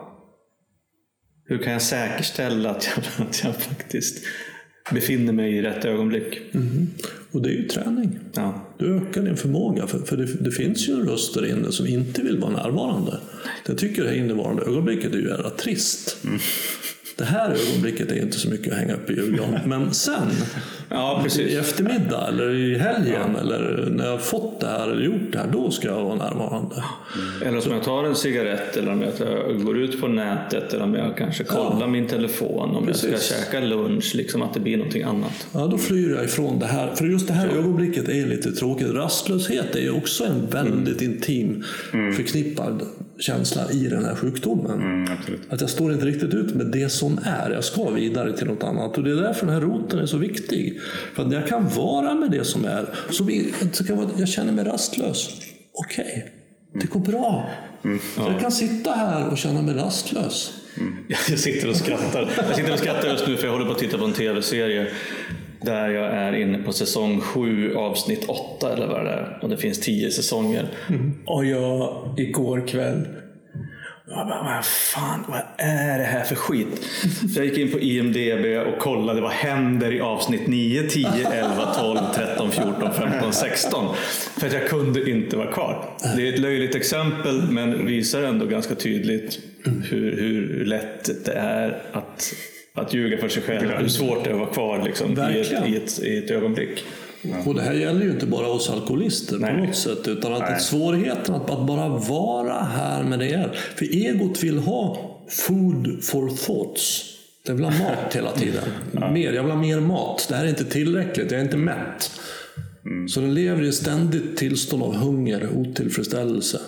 hur kan jag säkerställa att jag, (laughs) att jag faktiskt befinner mig i rätt ögonblick? Och det är ju träning. Ja. Du ökar din förmåga. För, för det, det finns ju en röst där inne som inte vill vara närvarande. Den tycker det här innevarande ögonblicket är ju jävla trist. Det här ögonblicket är inte så mycket att hänga upp i julgran. (laughs) Men sen, Ja, precis. i eftermiddag eller i helgen eller när jag har fått det här eller gjort det här, då ska jag vara närvarande. Eller om jag tar en cigarett eller om jag går ut på nätet eller om jag kanske kollar min telefon. Om jag Precis. ska käka lunch, liksom att det blir någonting annat. Ja, då flyr jag ifrån det här. För just det här ögonblicket är lite tråkigt. Rastlöshet är ju också en väldigt intim förknippad känsla i den här sjukdomen. Mm. Att jag står inte riktigt ut med det som är. Jag ska vidare till något annat. Och det är därför den här roten är så viktig. För att när jag kan vara med det som är, så, vi, så kan jag, jag känner mig rastlös. Okej, det går bra. Så jag kan sitta här och känna mig rastlös. (laughs) Jag sitter och skrattar. Jag sitter och skrattar just nu för jag håller på att titta på en tv-serie där jag är inne på säsong 7 avsnitt 8 eller vad det är. Och det finns 10 säsonger. Och jag igår kväll jag bara, vad fan, vad är det här för skit? Så jag gick in på IMDB och kollade vad händer i avsnitt 9, 10, 11, 12, 13, 14, 15, 16. För att jag kunde inte vara kvar. Det är ett löjligt exempel men visar ändå ganska tydligt hur, hur lätt det är att, att ljuga för sig själv. Hur svårt det är att vara kvar liksom, i, ett, i, ett, i ett ögonblick. Och det här gäller ju inte bara oss alkoholister Nej. på något sätt. Utan att att svårigheten att att bara vara här med det är. För egot vill ha food for thoughts. Det vill ha mat (laughs) hela tiden. Mer, jag vill ha mer mat. Det här är inte tillräckligt, jag är inte mätt. Så den lever i ett ständigt tillstånd av hunger, otillfredsställelse.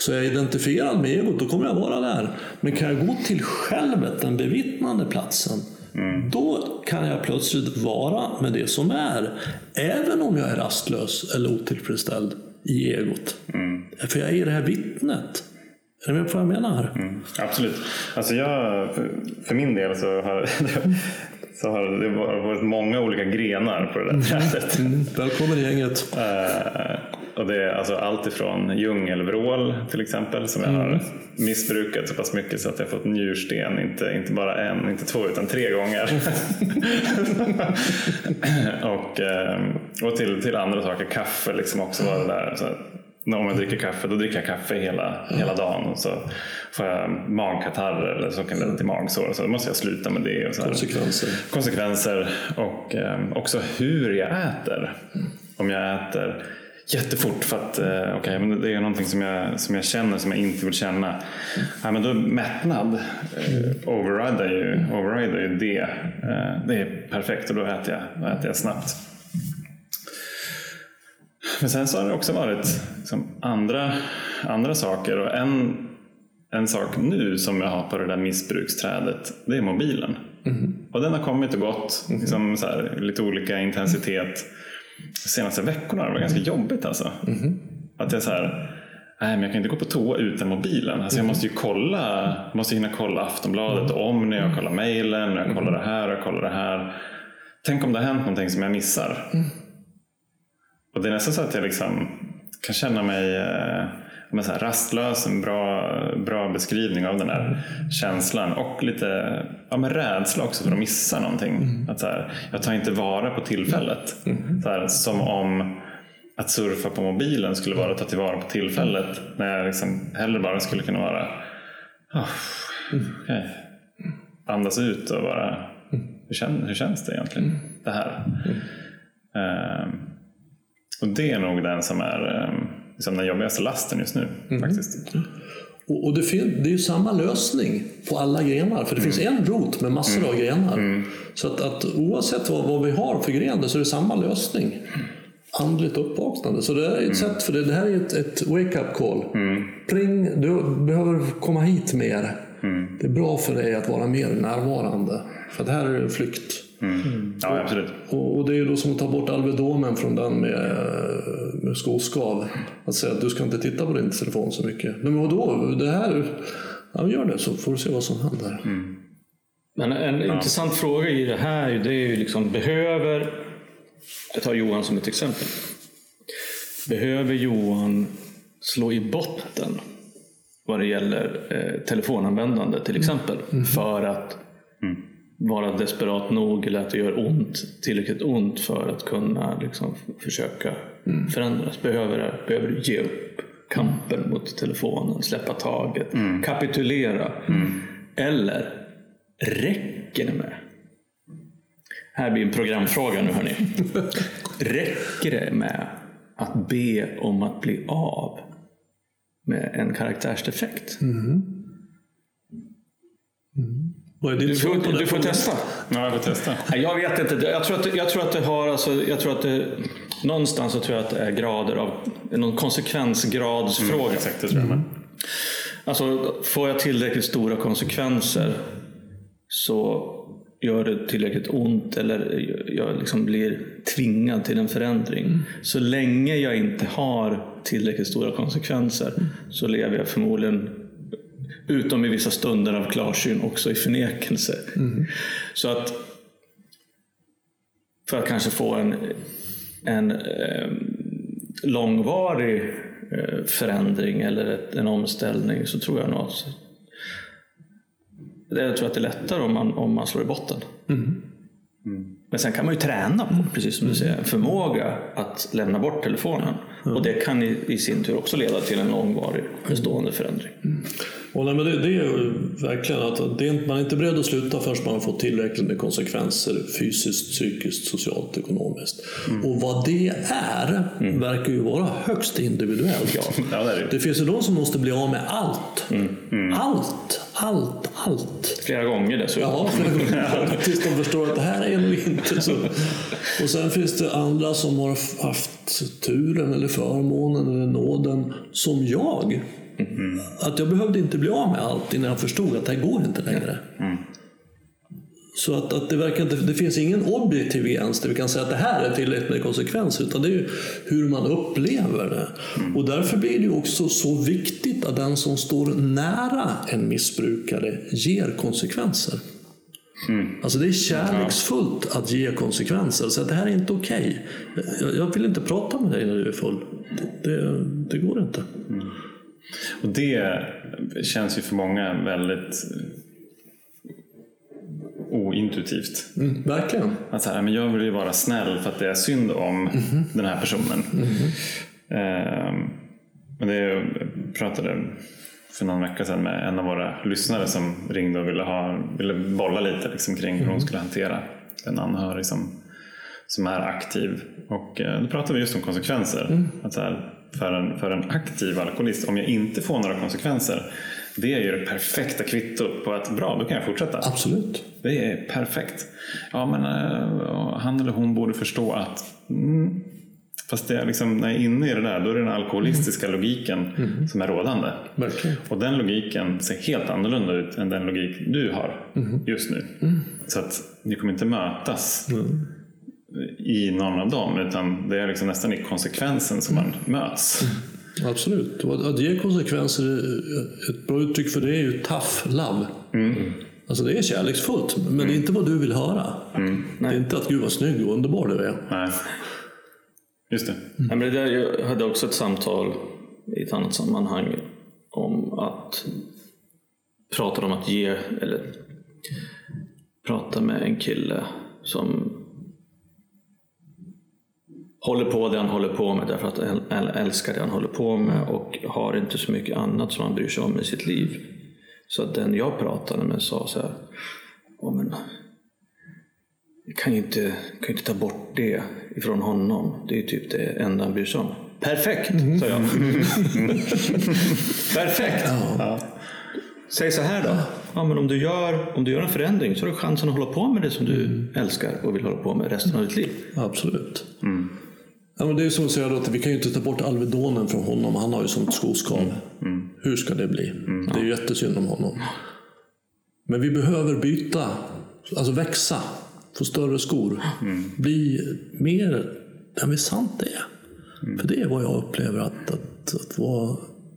Så är jag identifierad med egot, då kommer jag vara där. Men kan jag gå till självet, den bevittnande platsen, då kan jag plötsligt vara med det som är. Även om jag är rastlös eller otillfredsställd i egot. För jag är det här vittnet. Är du med på vad jag menar? Mm, absolut. Alltså jag, för, för min del så har, (laughs) så har det varit många olika grenar på det där trädet. Mm. Välkommen i gänget. Och det är alltså allt ifrån djungelvrål till exempel som jag har missbrukat så pass mycket så att jag fått njursten, inte, inte bara en, inte två utan tre gånger. (laughs) och eh, och till, till andra saker, kaffe liksom också var det där. Så, om jag dricker kaffe, då dricker jag kaffe hela, hela dagen och så får jag magkatarrer eller så kan det leda till magsår. Så då måste jag sluta med det. Och så Konsekvenser. konsekvenser och eh, också hur jag äter. Om jag äter jättefort för att eh, okej, men det är någonting som jag, som jag känner som jag inte vill känna. Ja, men då mättnad eh, overrider, ju, overrider ju det. Eh, det är perfekt och då äter jag, då äter jag snabbt. Men sen så har det också varit liksom, andra, andra saker och en, en sak nu som jag har på det där missbruksträdet det är mobilen. Och den har kommit och gått, liksom, så här, lite olika intensitet. De senaste veckorna det varit ganska jobbigt alltså. Att jag så här, nej men jag kan inte gå på toa utan mobilen. Alltså jag måste ju kolla, måste hinna kolla Aftonbladet om när jag kollar mejlen, när jag kollar det här och jag kollar det här. Tänk om det har hänt någonting som jag missar. Och det är nästan så att jag liksom kan känna mig eh, men så här, rastlös, en bra, bra beskrivning av den här känslan. Och lite ja, men rädsla också för att missa någonting. Att så här, jag tar inte vara på tillfället. Så här, som om att surfa på mobilen skulle vara att ta tillvara på tillfället. När jag liksom hellre bara skulle kunna vara oh, okej. andas ut och bara hur, kän, hur känns det egentligen? Det här. Ehm, och det är nog den som är um, liksom den jobbigaste lasten just nu. faktiskt. Och, och det, fin- det är ju samma lösning på alla grenar. För det finns en rot med massor av grenar. Så att, att oavsett vad, vad vi har för grenar så är det samma lösning. Andligt uppvaknande. Så det är ett sätt för det. Det här är ett, ett wake-up call. Pling, du behöver komma hit mer. Det är bra för dig att vara mer närvarande. För det här är en flykt. Ja, absolut. Och, och det är ju då som att ta bort Alvedomen från den med, med skoskav. Att säga att du ska inte titta på din telefon så mycket. Men vadå, det här, ja, gör det så får du se vad som händer. Men en intressant fråga i det här det är ju liksom, behöver, jag tar Johan som ett exempel. Behöver Johan slå i botten vad det gäller eh, telefonanvändande till exempel för att vara desperat nog eller att det gör ont, tillräckligt ont för att kunna liksom, försöka förändras? Behöver, behöver du ge upp kampen mot telefonen, släppa taget, kapitulera? Eller räcker det med här blir en programfråga nu hörni. (laughs) Räcker det med att be om att bli av med en karaktärsdefekt? Är Du ditt svar på får, det? du får testa. Ja, jag får testa. Nej, Jag vet inte. Jag tror att, jag tror att det har, alltså, jag tror att det, någonstans så tror jag att det är grader av, någon konsekvensgradsfråga. Exakt, det tror jag med. Alltså, får jag tillräckligt stora konsekvenser så gör det tillräckligt ont eller jag liksom blir tvingad till en förändring. Så länge jag inte har tillräckligt stora konsekvenser så lever jag förmodligen utom i vissa stunder av klarsyn också i förnekelse. Så att för att kanske få en, en eh, långvarig eh, förändring eller ett, en omställning så tror jag nog att det, jag tror att det är lättare om man, om man slår i botten. Men sen kan man ju träna på, precis som du säger, en förmåga att lämna bort telefonen. Och det kan i, i sin tur också leda till en långvarig bestående förändring. Och nej, men det, det är ju verkligen att det är, man är inte beredd att sluta förrän man har fått tillräckligt med konsekvenser fysiskt, psykiskt, socialt, ekonomiskt. Och vad det är verkar ju vara högst individuellt. Ja, det är det. Det finns ju de som måste bli av med allt. Allt, allt, allt. Flera gånger dessutom. Ja, flera gånger. (laughs) tills de förstår att det här är nog inte så. Och sen finns det andra som har haft turen eller förmånen eller nåden, som jag. Att jag behövde inte bli av med allt innan jag förstod att det här går inte längre. Så att, att det, verkar inte, det finns ingen objektiv gräns där vi kan säga att det här är tillräckligt med konsekvens, utan det är ju hur man upplever det. Och därför blir det också så viktigt att den som står nära en missbrukare ger konsekvenser. Alltså det är kärleksfullt att ge konsekvenser. Så det här är inte okej. Jag, jag vill inte prata med dig när du är full. Det, det, det går inte. Och det känns ju för många väldigt ointuitivt. Mm, verkligen. Att så här, men jag vill ju vara snäll för att det är synd om den här personen. Ehm, men det jag pratade för någon vecka sedan med en av våra lyssnare som ringde och ville, ha, ville bolla lite liksom, kring hur hon skulle hantera en anhörig som, som är aktiv. Och eh, då pratade vi just om konsekvenser. Att så här, för, en, för en aktiv alkoholist, om jag inte får några konsekvenser, det är ju det perfekta kvittot på att bra, då kan jag fortsätta. Absolut. Det är perfekt. Ja, men eh, han eller hon borde förstå att mm, Fast det är liksom, när jag är inne i det där, då är det den alkoholistiska logiken som är rådande. Verkligen. Och den logiken ser helt annorlunda ut än den logik du har just nu. Så att ni kommer inte mötas i någon av dem, utan det är liksom nästan i konsekvensen som man möts. Absolut. Och att ge konsekvenser, ett bra uttryck för det är ju tough love. Alltså det är kärleksfullt, men det är inte vad du vill höra. Det är inte att gud vad snygg och underbar du är. Nej. Just det. Ja, men det där, jag hade också ett samtal i ett annat sammanhang om att prata om att ge, eller prata med en kille som håller på det han håller på med därför att han älskar det han håller på med och har inte så mycket annat som han bryr sig om i sitt liv. Så att den jag pratade med sa så här, "Ja, men kan ju inte, kan ju inte ta bort det ifrån honom. Det är ju typ det enda han bryr sig om. Perfekt, sa jag. (laughs) Perfekt! Säg så här då. Ja, men om, du gör, om du gör en förändring så har du chansen att hålla på med det som du älskar och vill hålla på med resten av ditt liv. Absolut. Ja, men det är som att säga att vi kan ju inte ta bort Alvedonen från honom. Han har ju sånt skoskav. Hur ska det bli? Det är ju jättesynd om honom. Men vi behöver byta, alltså växa. Få större skor, bli mer den vi sant är. För det är vad jag upplever att, att, att vara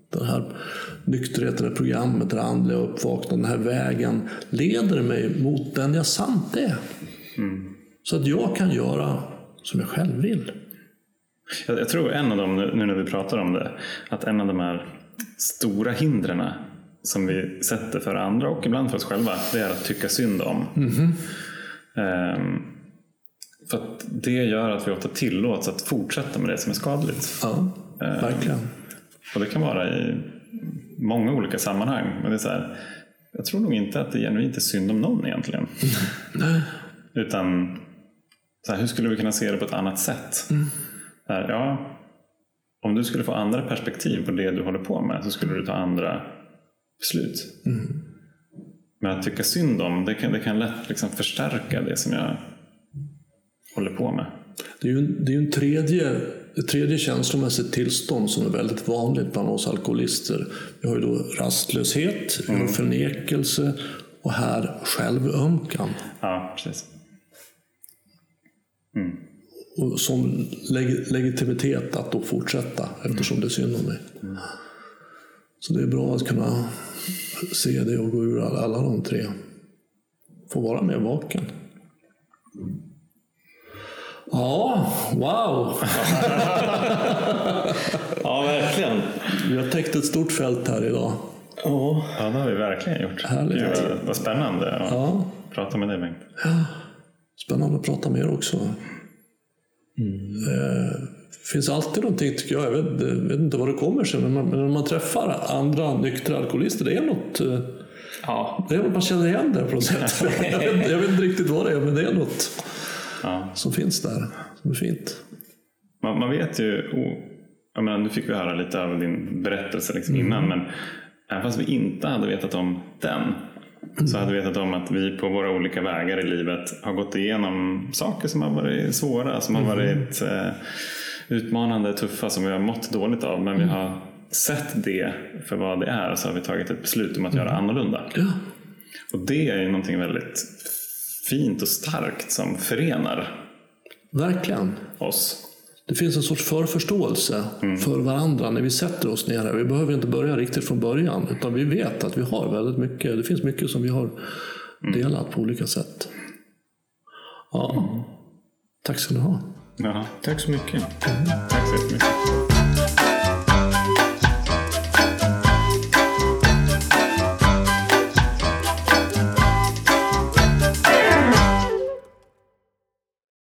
den här nykterheten, det programmet, det andliga uppvaknandet, den här vägen leder mig mot den jag sant är. Så att jag kan göra som jag själv vill. Jag, jag tror en av dem, nu när vi pratar om det, att en av de här stora hindren som vi sätter för andra och ibland för oss själva, det är att tycka synd om. Ehm, för att det gör att vi ofta tillåts att fortsätta med det som är skadligt. Ja, verkligen. Och det kan vara i många olika sammanhang. Men det är så här, jag tror nog inte att det genuint är synd om någon egentligen. (laughs) Utan så här, hur skulle vi kunna se det på ett annat sätt? Så här, ja, om du skulle få andra perspektiv på det du håller på med så skulle du ta andra beslut. Men att tycka synd om, det kan, det kan lätt liksom förstärka det som jag håller på med. Det är ju en, det är en tredje, ett tredje känslomässigt tillstånd som är väldigt vanligt bland oss alkoholister. Vi har ju då rastlöshet, vi har förnekelse och här självömkan. Ja, precis. Och som leg legitimitet att då fortsätta eftersom det är synd om mig. Så det är bra att kunna se det och gå ur alla, alla de tre. Få vara mer vaken. Ja, wow! (laughs) Ja, verkligen. Vi har täckt ett stort fält här idag. Ja. Ja, det har vi verkligen gjort. Härligt. Gud, vad, vad spännande att Ja, prata med dig Bengt. spännande att prata mer också. Eh, finns alltid någonting, tycker jag, jag vet, jag vet inte vad det kommer sig, men, men när man träffar andra nyktra alkoholister, det är något, eh, Ja. det är man känner igen det på något sätt. (laughs) jag, vet, jag vet inte riktigt vad det är, men det är något Ja. som finns där, som är fint. Man, man vet ju, oh, menar, nu fick vi höra lite av din berättelse liksom innan, men även fast vi inte hade vetat om den så hade vi vetat om att vi på våra olika vägar i livet har gått igenom saker som har varit svåra, som har varit eh, utmanande, tuffa, som vi har mått dåligt av. Men vi har sett det för vad det är och så har vi tagit ett beslut om att göra annorlunda. Ja, Och det är ju någonting väldigt fint och starkt som förenar verkligen. oss. Det finns en sorts förförståelse för varandra när vi sätter oss ner. Vi behöver inte börja riktigt från början, utan vi vet att vi har väldigt mycket. Det finns mycket som vi har delat på olika sätt. Ja, tack ska ni ha. Jaha. Tack så mycket. Tack så jättemycket.